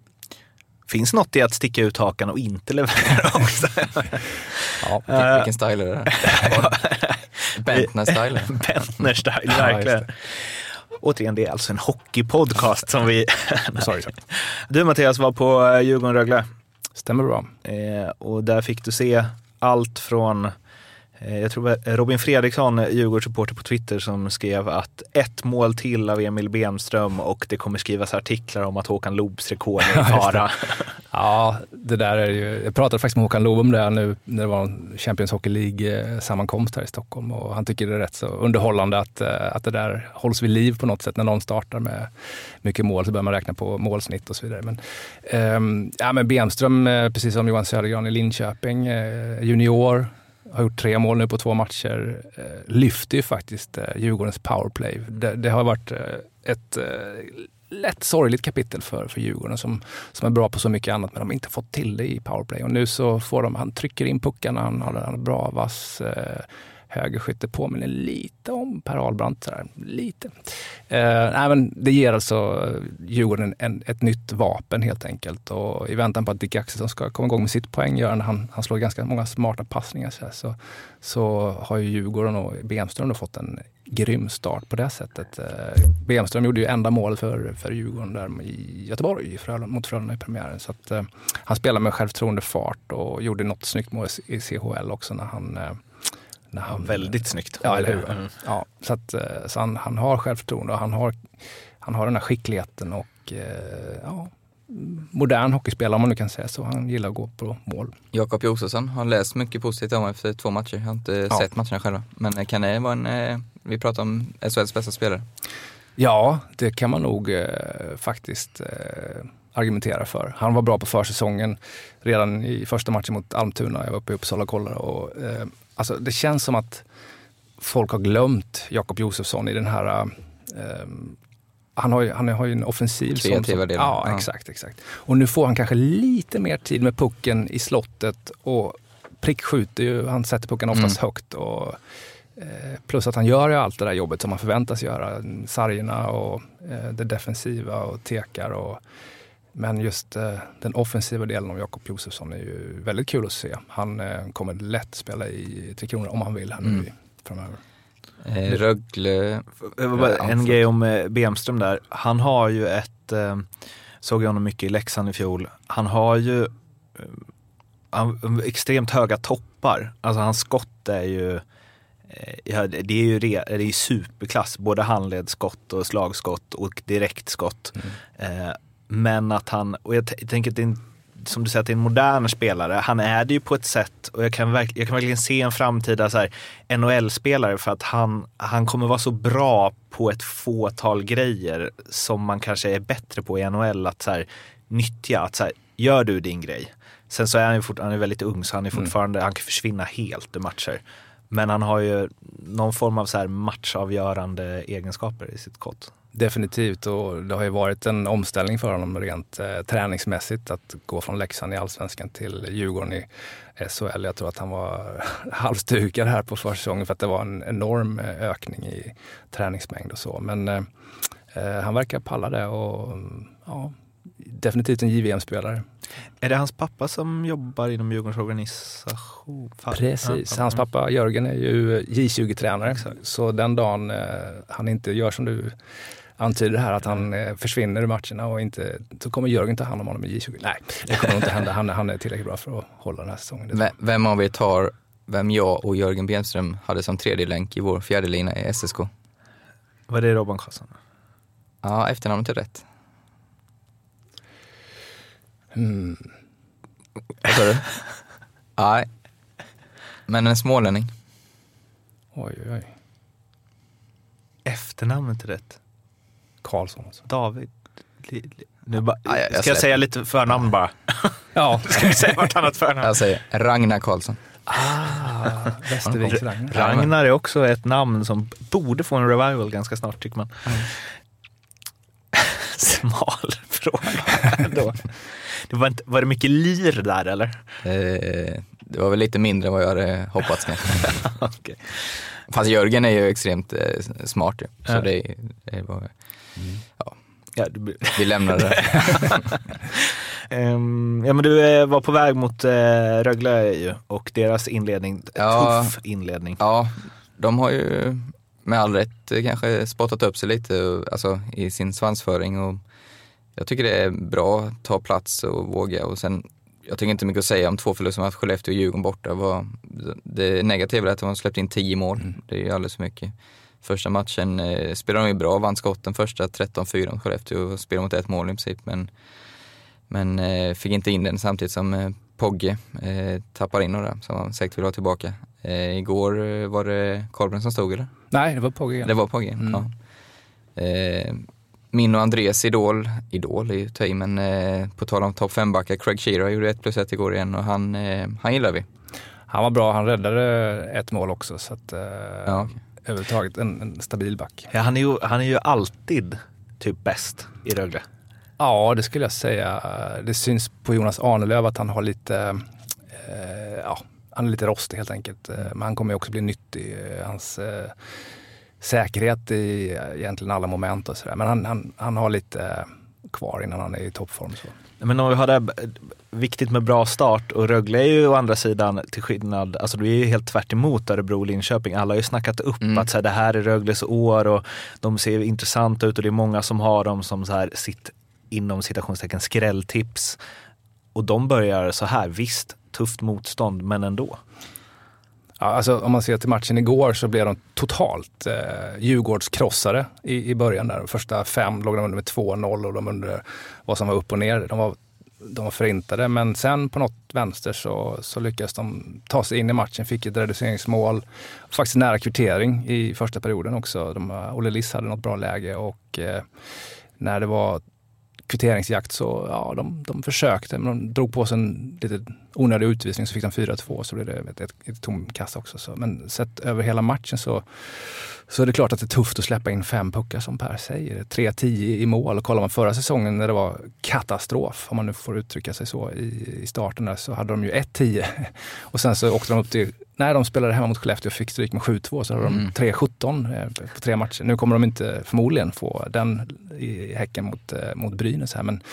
Finns något i att sticka ut hakan och inte leverera [laughs] också? ja, uh, vilken style är det? [laughs] Bentner-style. [laughs] Bentner-style, verkligen. Ja, Återigen, det är alltså en hockeypodcast som vi... sorry, Du Mattias var på eh, Djurgården-Rögle. Stämmer bra. Eh, och där fick du se allt från jag tror Robin Fredriksson, Djurgårdssupporter på Twitter, som skrev att ett mål till av Emil Bemström och det kommer skrivas artiklar om att Håkan Loobs rekord är i [laughs] fara. ja, det där är ju, jag pratade faktiskt med Håkan Loob om det nu när det var Champions Hockey League-sammankomst här i Stockholm och han tycker det är rätt så underhållande att, eh, att det där hålls vid liv på något sätt. När någon startar med mycket mål så börjar man räkna på målsnitt och så vidare. Men, um, ja, men Bemström, eh, precis som Johan Södergran i Linköping, junior, har gjort tre mål nu på två matcher, eh, lyfter ju faktiskt eh, Djurgårdens powerplay. Det, det har varit eh, ett lätt sorgligt kapitel för, för Djurgården som, som är bra på så mycket annat men de har inte fått till det i powerplay. Och nu så får de, han trycker in puckarna, han har en bra vass eh, högerskytte påminner lite om Per Ahlbrandt. Sådär. Lite. Eh, nej, men det ger alltså eh, Djurgården en, ett nytt vapen helt enkelt. Och I väntan på att Dick Axelsson ska komma igång med sitt poänggörande, han, han slår ganska många smarta passningar, så, så, så har ju Djurgården och Bemström fått en grym start på det sättet. Eh, Bemström gjorde ju enda målet för, för Djurgården där i Göteborg Frölunda, mot Frölunda i premiären. Så att, eh, han spelade med självtroende fart och gjorde något snyggt mål i CHL också när han eh, när han, Väldigt snyggt. Ja, eller hur? Mm. Ja, så att, eh, så han, han har självförtroende och han har, han har den här skickligheten och eh, ja, modern hockeyspelare om man nu kan säga så. Han gillar att gå på mål. Jakob Josefsson har läst mycket positivt om efter två matcher. Jag har inte ja. sett matcherna själva. Men kan det vara en, eh, vi pratar om SHLs bästa spelare? Ja, det kan man nog eh, faktiskt eh, argumentera för. Han var bra på försäsongen redan i första matchen mot Almtuna. Jag var uppe i Uppsala och kollade. Och, eh, alltså, det känns som att folk har glömt Jakob Josefsson i den här eh, han har ju, han har ju en offensiv Kreativa delen. Ja, ja, exakt, exakt. Och nu får han kanske lite mer tid med pucken i slottet och prickskjuter ju, han sätter pucken oftast mm. högt. Och, eh, plus att han gör ju allt det där jobbet som man förväntas göra. Sargerna och eh, det defensiva och tekar. Och, men just eh, den offensiva delen av Jakob Josefsson är ju väldigt kul att se. Han eh, kommer lätt spela i Tre Kronor om han vill här nu mm. framöver. Eh, Rögle... En grej om eh, Bemström där. Han har ju ett, eh, såg jag honom mycket i Leksand i fjol, han har ju eh, han, extremt höga toppar. Alltså hans skott är ju eh, Ja, det är ju re, det är superklass, både handledsskott och slagskott och direktskott. Mm. Eh, men att han, och jag, jag tänker att det är en som du säger, att det är en modern spelare. Han är det ju på ett sätt och jag kan, verk, jag kan verkligen se en framtida NHL-spelare för att han, han kommer vara så bra på ett fåtal grejer som man kanske är bättre på i NHL att så här, nyttja. Att så här, gör du din grej. Sen så är han ju fort, han är väldigt ung så han är mm. fortfarande, mm. han kan försvinna helt ur matcher. Men han har ju någon form av så här matchavgörande egenskaper i sitt kott. Definitivt och det har ju varit en omställning för honom rent eh, träningsmässigt att gå från Leksand i allsvenskan till Djurgården i SHL. Jag tror att han var [laughs] halvstukad här på försäsongen för att det var en enorm eh, ökning i träningsmängd och så. Men eh, eh han verkar palla det och ja, definitivt en JVM-spelare. Är det hans pappa som jobbar inom Djurgårdens organisation? Precis, hans pappa Jörgen är ju J20-tränare. Så den dagen eh, han inte gör som du antyder här att han eh, försvinner ur matcherna och inte, så kommer Jörgen ta hand om honom i J20. Nej, det kommer inte hända. Han, han är tillräckligt bra för att hålla den här säsongen. Vem, vem av er tar vem jag och Jörgen Benström hade som tredje länk i vår fjärde lina i SSK? Var det Robban Karlsson? Ja, efternamnet är rätt. Mm. Vad sa du? [laughs] Nej. Men en smålänning. Oj, oj, oj. Efternamnet är rätt. Karlsson alltså. David. Nu ba, ja, jag, jag ska jag säga lite förnamn bara? [laughs] ja. [laughs] ska vi säga vartannat förnamn? Jag säger Ragnar Karlsson. Ah, Västerviks Ragnar. Ragnar är också ett namn som borde få en revival ganska snart tycker man. Mm. [laughs] Smal fråga då. Det var, inte, var det mycket lir där eller? Eh, det var väl lite mindre än vad jag hade hoppats kanske. okay. Fast Jörgen är ju extremt eh, smart ju. Så ja. det, det var, mm. ja. Ja, du... Vi lämnar det. um, [laughs] ja men du eh, var på väg mot uh, Rögle ju och deras inledning, ja, tuff inledning. Ja, de har ju med all rätt kanske spottat upp sig lite alltså, i sin svansföring och jag tycker det är bra att ta plats och våga och sen jag tycker inte mycket att säga om två förluster mot Skellefteå och Djurgården borta. Det negativa är att de har släppt in tio mål. Mm. Det är ju alldeles för mycket. Första matchen eh, spelade de ju bra, vann skotten första 13-4 mot Skellefteå och spelade mot ett mål i princip. Men, men eh, fick inte in den samtidigt som eh, Pogge eh, tappar in några som han säkert vill ha tillbaka. Eh, igår eh, var det Kolben som stod eller? Nej, det var Pogge. Det var Pogge, mm. ja. Eh, min och Andreas idol, idol är ju ta men eh, på tal om topp 5-backar, Craig Shearer gjorde 1 plus 1 igår igen och han, han gillar vi. Han var bra, han räddade ett mål också så att ja, okay. Överhuvudtaget en, en, stabil back. Ja, han, är ju, han är ju alltid typ bäst i Rögle. Ja, det skulle jag säga. Det syns på Jonas Arnelöv att han har lite, eh, ja, han är lite rostig helt enkelt. Eh, men han kommer ju också bli nyttig. Eh, hans eh, säkerhet i eh, egentligen alla moment och sådär. Men han, han, han har lite eh, kvar innan han är i toppform. Så. Men om vi har det viktigt med bra start och Rögle är ju å andra sidan till skillnad, alltså det är ju helt tvärt emot Örebro och Linköping. Alla har ju snackat upp Mm. att så här, det här är Rögles år och de ser intressanta ut och det är många som har dem som så här, sitt inom citationstecken skrälltips. Och de börjar så här, visst, tufft motstånd men ändå. Ja, alltså, om man ser till matchen igår så blev de totalt eh, Djurgårdskrossade i, i början. där. De första fem låg de under med 2-0 och de under vad som var upp och ner. De var, de var förintade men sen på något vänster så, så lyckades de ta sig in i matchen, fick ett reduceringsmål. Faktiskt nära kvittering i första perioden också. De, eh, Olle Liss hade något bra läge och eh, när det var kvitteringsjakt så ja, de, de försökte men de drog på sig en lite onödig utvisning så fick de 4-2 så blev det ett, ett, ett tomkast också. Så. Men sett över hela matchen så, så är det klart att det är tufft att släppa in fem puckar som Per säger. 3-10 i mål. Och kollar man förra säsongen när det var katastrof, om man nu får uttrycka sig så, i, i starten där så hade de ju 1-10. [laughs] Och sen så åkte de upp till, när de spelade hemma mot Skellefteå och fick stryk med 7-2 så hade de Mm. 3-17 eh, på tre matcher. Nu kommer de inte förmodligen få den i Häcken mot, eh, mot Brynäs här men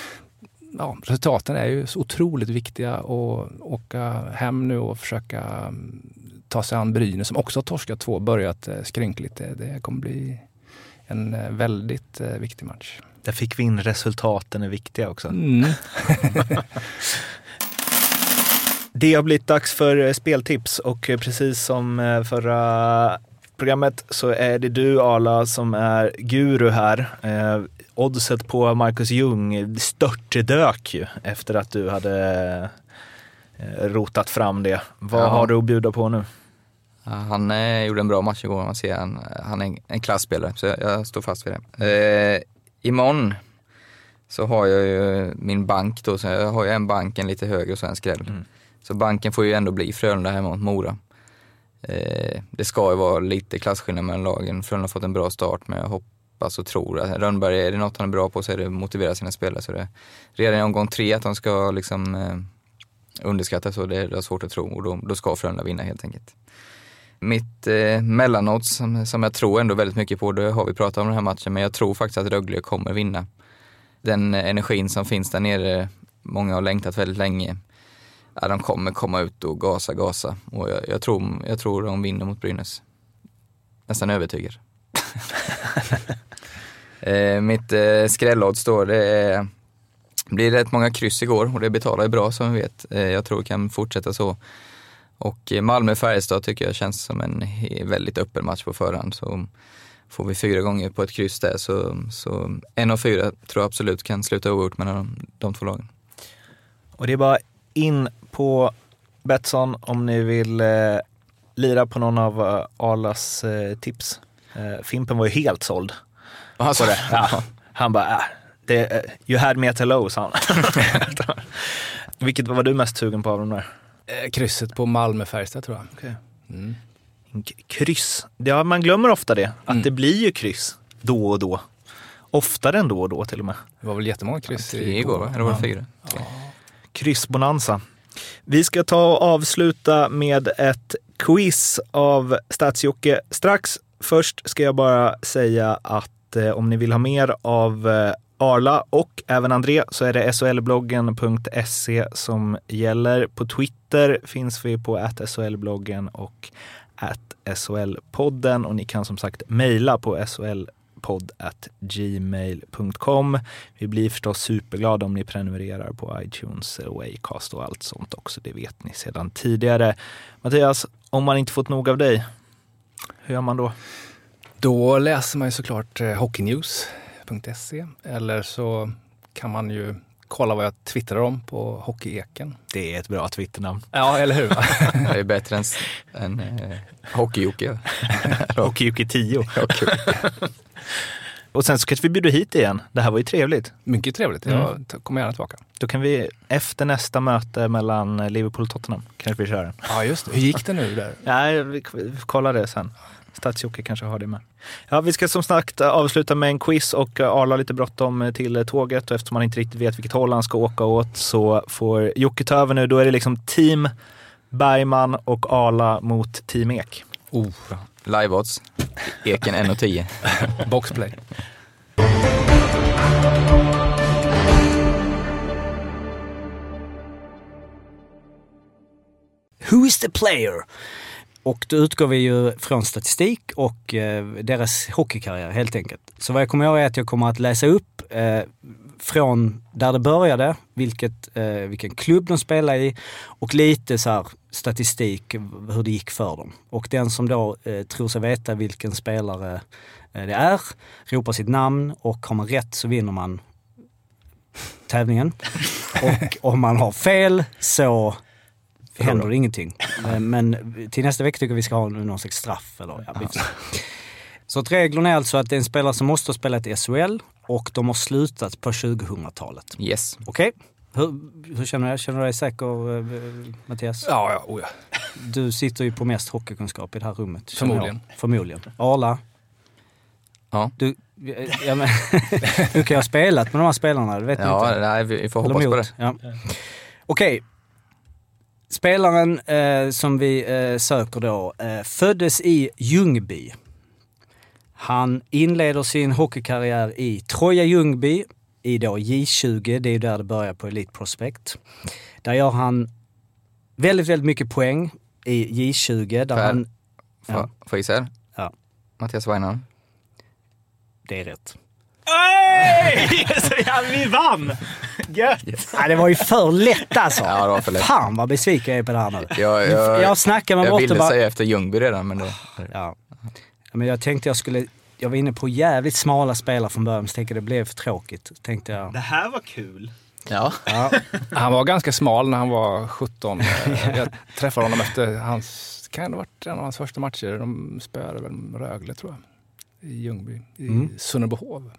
ja, resultaten är ju så otroligt viktiga och åka hem nu och försöka mm, ta sig an Brynäs som också har torskat två, börjat eh, skrynkligt. Det, kommer bli en väldigt viktig match. Där fick vi in resultaten är viktiga också. Mm. [laughs] [laughs] Det har blivit dags för eh, speltips och eh, precis som eh, förra programmet så är det du Arla som är guru här. Eh, oddset på Marcus Ljung störtdök ju efter att du hade eh, rotat fram det. Vad Ja. har du att bjuda på nu? Han eh, gjorde en bra match igår, man ser han, han är en, en klassspelare, så jag, jag står fast vid det. Eh, imorgon så har jag ju min bank då, så jag har ju en bank en lite högre och så en skräll. Så banken får ju ändå bli Frölunda hemma mot Mora. Eh, det ska ju vara lite klasskillnad mellan lagen. Frölunda har fått en bra start men jag hoppas och tror att Rönnberg, är det något han är bra på så är det att motivera sina spelare. Så det är redan i omgång tre att de ska liksom eh, underskatta så det är, det svårt att tro och då, då ska Frölunda vinna helt enkelt. Mitt eh, mellanodds som, som jag tror ändå väldigt mycket på, det har vi pratat om den här matchen, men jag tror faktiskt att Rögle kommer vinna. Den eh, energin som finns där nere, många har längtat väldigt länge. Ja, de kommer komma ut och gasa, gasa. Och jag, jag, tror, jag tror de vinner mot Brynäs. Nästan övertygad. [laughs] eh, mitt eh, skrälodds då, det är, blir rätt många kryss igår och det betalar ju bra som vi vet. Eh, jag tror det kan fortsätta så. Och eh, Malmö-Färjestad tycker jag känns som en väldigt öppen match på förhand. Så får vi fyra gånger på ett kryss där så, så en av fyra tror jag absolut kan sluta oavgjort mellan de, de två lagen. Och det är bara in på Betsson om ni vill eh, lira på någon av eh, Arlas eh, tips. Eh, Fimpen var ju helt såld. Alltså, Ja. Han bara, äh, det, eh, you had me at hello, sa han. [laughs] Vilket var du mest sugen på av de där? Eh, krysset på Malmö-Färjestad tror jag. Okej. Mm. K- Kryss. Ja, man glömmer ofta det, att Mm. det blir ju kryss då och då. Oftare än då och då till och med. Det var väl jättemånga kryss Tre igår, va? eller var det fyra? Kryssbonanza. Vi ska ta och avsluta med ett quiz av stats strax. Först ska jag bara säga att eh, om ni vill ha mer av eh, Arla och även André så är det solbloggen.se som gäller. På Twitter finns vi på solbloggen och solpodden och ni kan som sagt mejla på gmail.com. Vi blir förstås superglada om ni prenumererar på iTunes eh, Waycast och allt sånt också. Det vet ni sedan tidigare. Mattias, om man inte fått nog av dig, hur gör man då? Då läser man ju såklart eh, hockeynews.se eller så kan man ju kolla vad jag twittrar om på Hockeyeken. Det är ett bra Twitternamn. Ja, eller hur? [laughs] Det är bättre än, [laughs] än eh, Hockey-Jocke. Hockeyjocke 10. och sen så kanske vi bjuder hit igen. Det här var ju trevligt. Mycket trevligt. Mm. Jag t- kommer gärna tillbaka. Då kan vi efter nästa möte mellan Liverpool och Tottenham kanske vi kör den. Ja, just det. Hur gick det nu där? Nej, vi vi kollar det sen. Stadsjocke kanske har det med. Ja, vi ska som sagt avsluta med en quiz och eh, Arla har lite bråttom till tåget och eftersom han inte riktigt vet vilket håll han ska åka åt så får Jocke ta över nu. Då är det liksom team Bergman och Ala mot Team Ek. Oh. Live-odds. Eken 1,10. [laughs] Boxplay. Who is the player? Och då utgår vi ju från statistik och eh, deras hockeykarriär helt enkelt. Så vad jag kommer göra är att jag kommer att läsa upp eh, från där det började, vilket, eh, vilken klubb de spelade i och lite så här statistik hur det gick för dem. Och den som då eh, tror sig veta vilken spelare eh, det är ropar sitt namn och har man rätt så vinner man tävlingen. [laughs] Och om man har fel så händer det ingenting. Eh, Men till nästa vecka tycker jag vi ska ha någon slags straff. Eller, ja, så att reglerna är alltså att det är en spelare som måste ha spelat i SHL och de har slutat på 2000-talet. Yes. Okej? Hur, hur känner du? Känner du dig säker, eh, Mattias? Ja, ja, oh ja. Du sitter ju på mest hockeykunskap i det här rummet. känner jag. Förmodligen. Förmodligen. Arla? Ja. Du, ja, men, [laughs] du kan ju ha spelat med de här spelarna, det vet Ja, du inte. nej, vi får hoppas på det. Ja. Okej. Spelaren eh, som vi eh, söker då eh, föddes i Ljungby. Han inleder sin hockeykarriär i Troja Ljungby i då J20, det är där det börjar på Elite Prospect. Där gör han väldigt, väldigt mycket poäng i J20 där han... Ja, får jag gissa? här? Ja. Mattias Weinholm. det är rätt. ja, [laughs] vi vann! Gött! Ja, det var ju för lätt alltså. Ja, det var för lätt. Fan vad besviken jag är på det här nu. Jag, jag, Jag snackar med jag ville och bara... säga efter Ljungby redan, men det... Ja. Men jag tänkte jag skulle... Jag var inne på jävligt smala spelare från början, så tänkte jag det blev för tråkigt. Tänkte jag. Det här var kul. Ja. Ja, [laughs] Han var ganska smal när han var 17. Eh, [laughs] Jag träffade honom efter hans, kan det ha varit en av hans första matcher. De spöade väl Rögle tror jag, i Ljungby, i Mm. Sunnerbohov.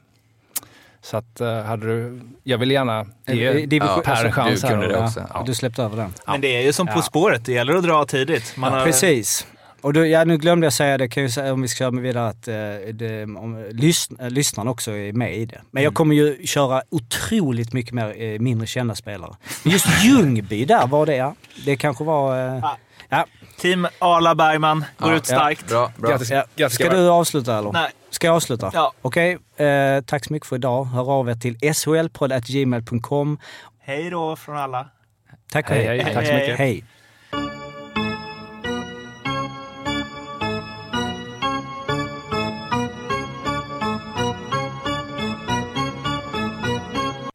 Så att eh, hade du, jag vill gärna ge Eh, division- Per en chans du här. kunde det och- också. ja, du släppte över den. Men det är ju som På Ja. spåret, det gäller att dra tidigt. Man har, Precis. Och då, ja, nu glömde jag säga det, kan jag säga om vi ska köra vidare, att eh, det, om, lysn, äh, lyssnarna också är med i det. Men jag kommer ju köra otroligt mycket mer eh, mindre kända spelare. Men just Ljungby där var det, ja. Det kanske var... Eh, ja. Team Arla Bergman går Ja, ut starkt. Bra, bra. Grattis, Ja. grattis Ska du avsluta eller? Nej. Ska jag avsluta? Ja. Okej, eh, tack så mycket för idag. Hör av er till shlpodd.gmail.com. Hej då från alla. Tack och Hej, hej. Tack så mycket. Hej.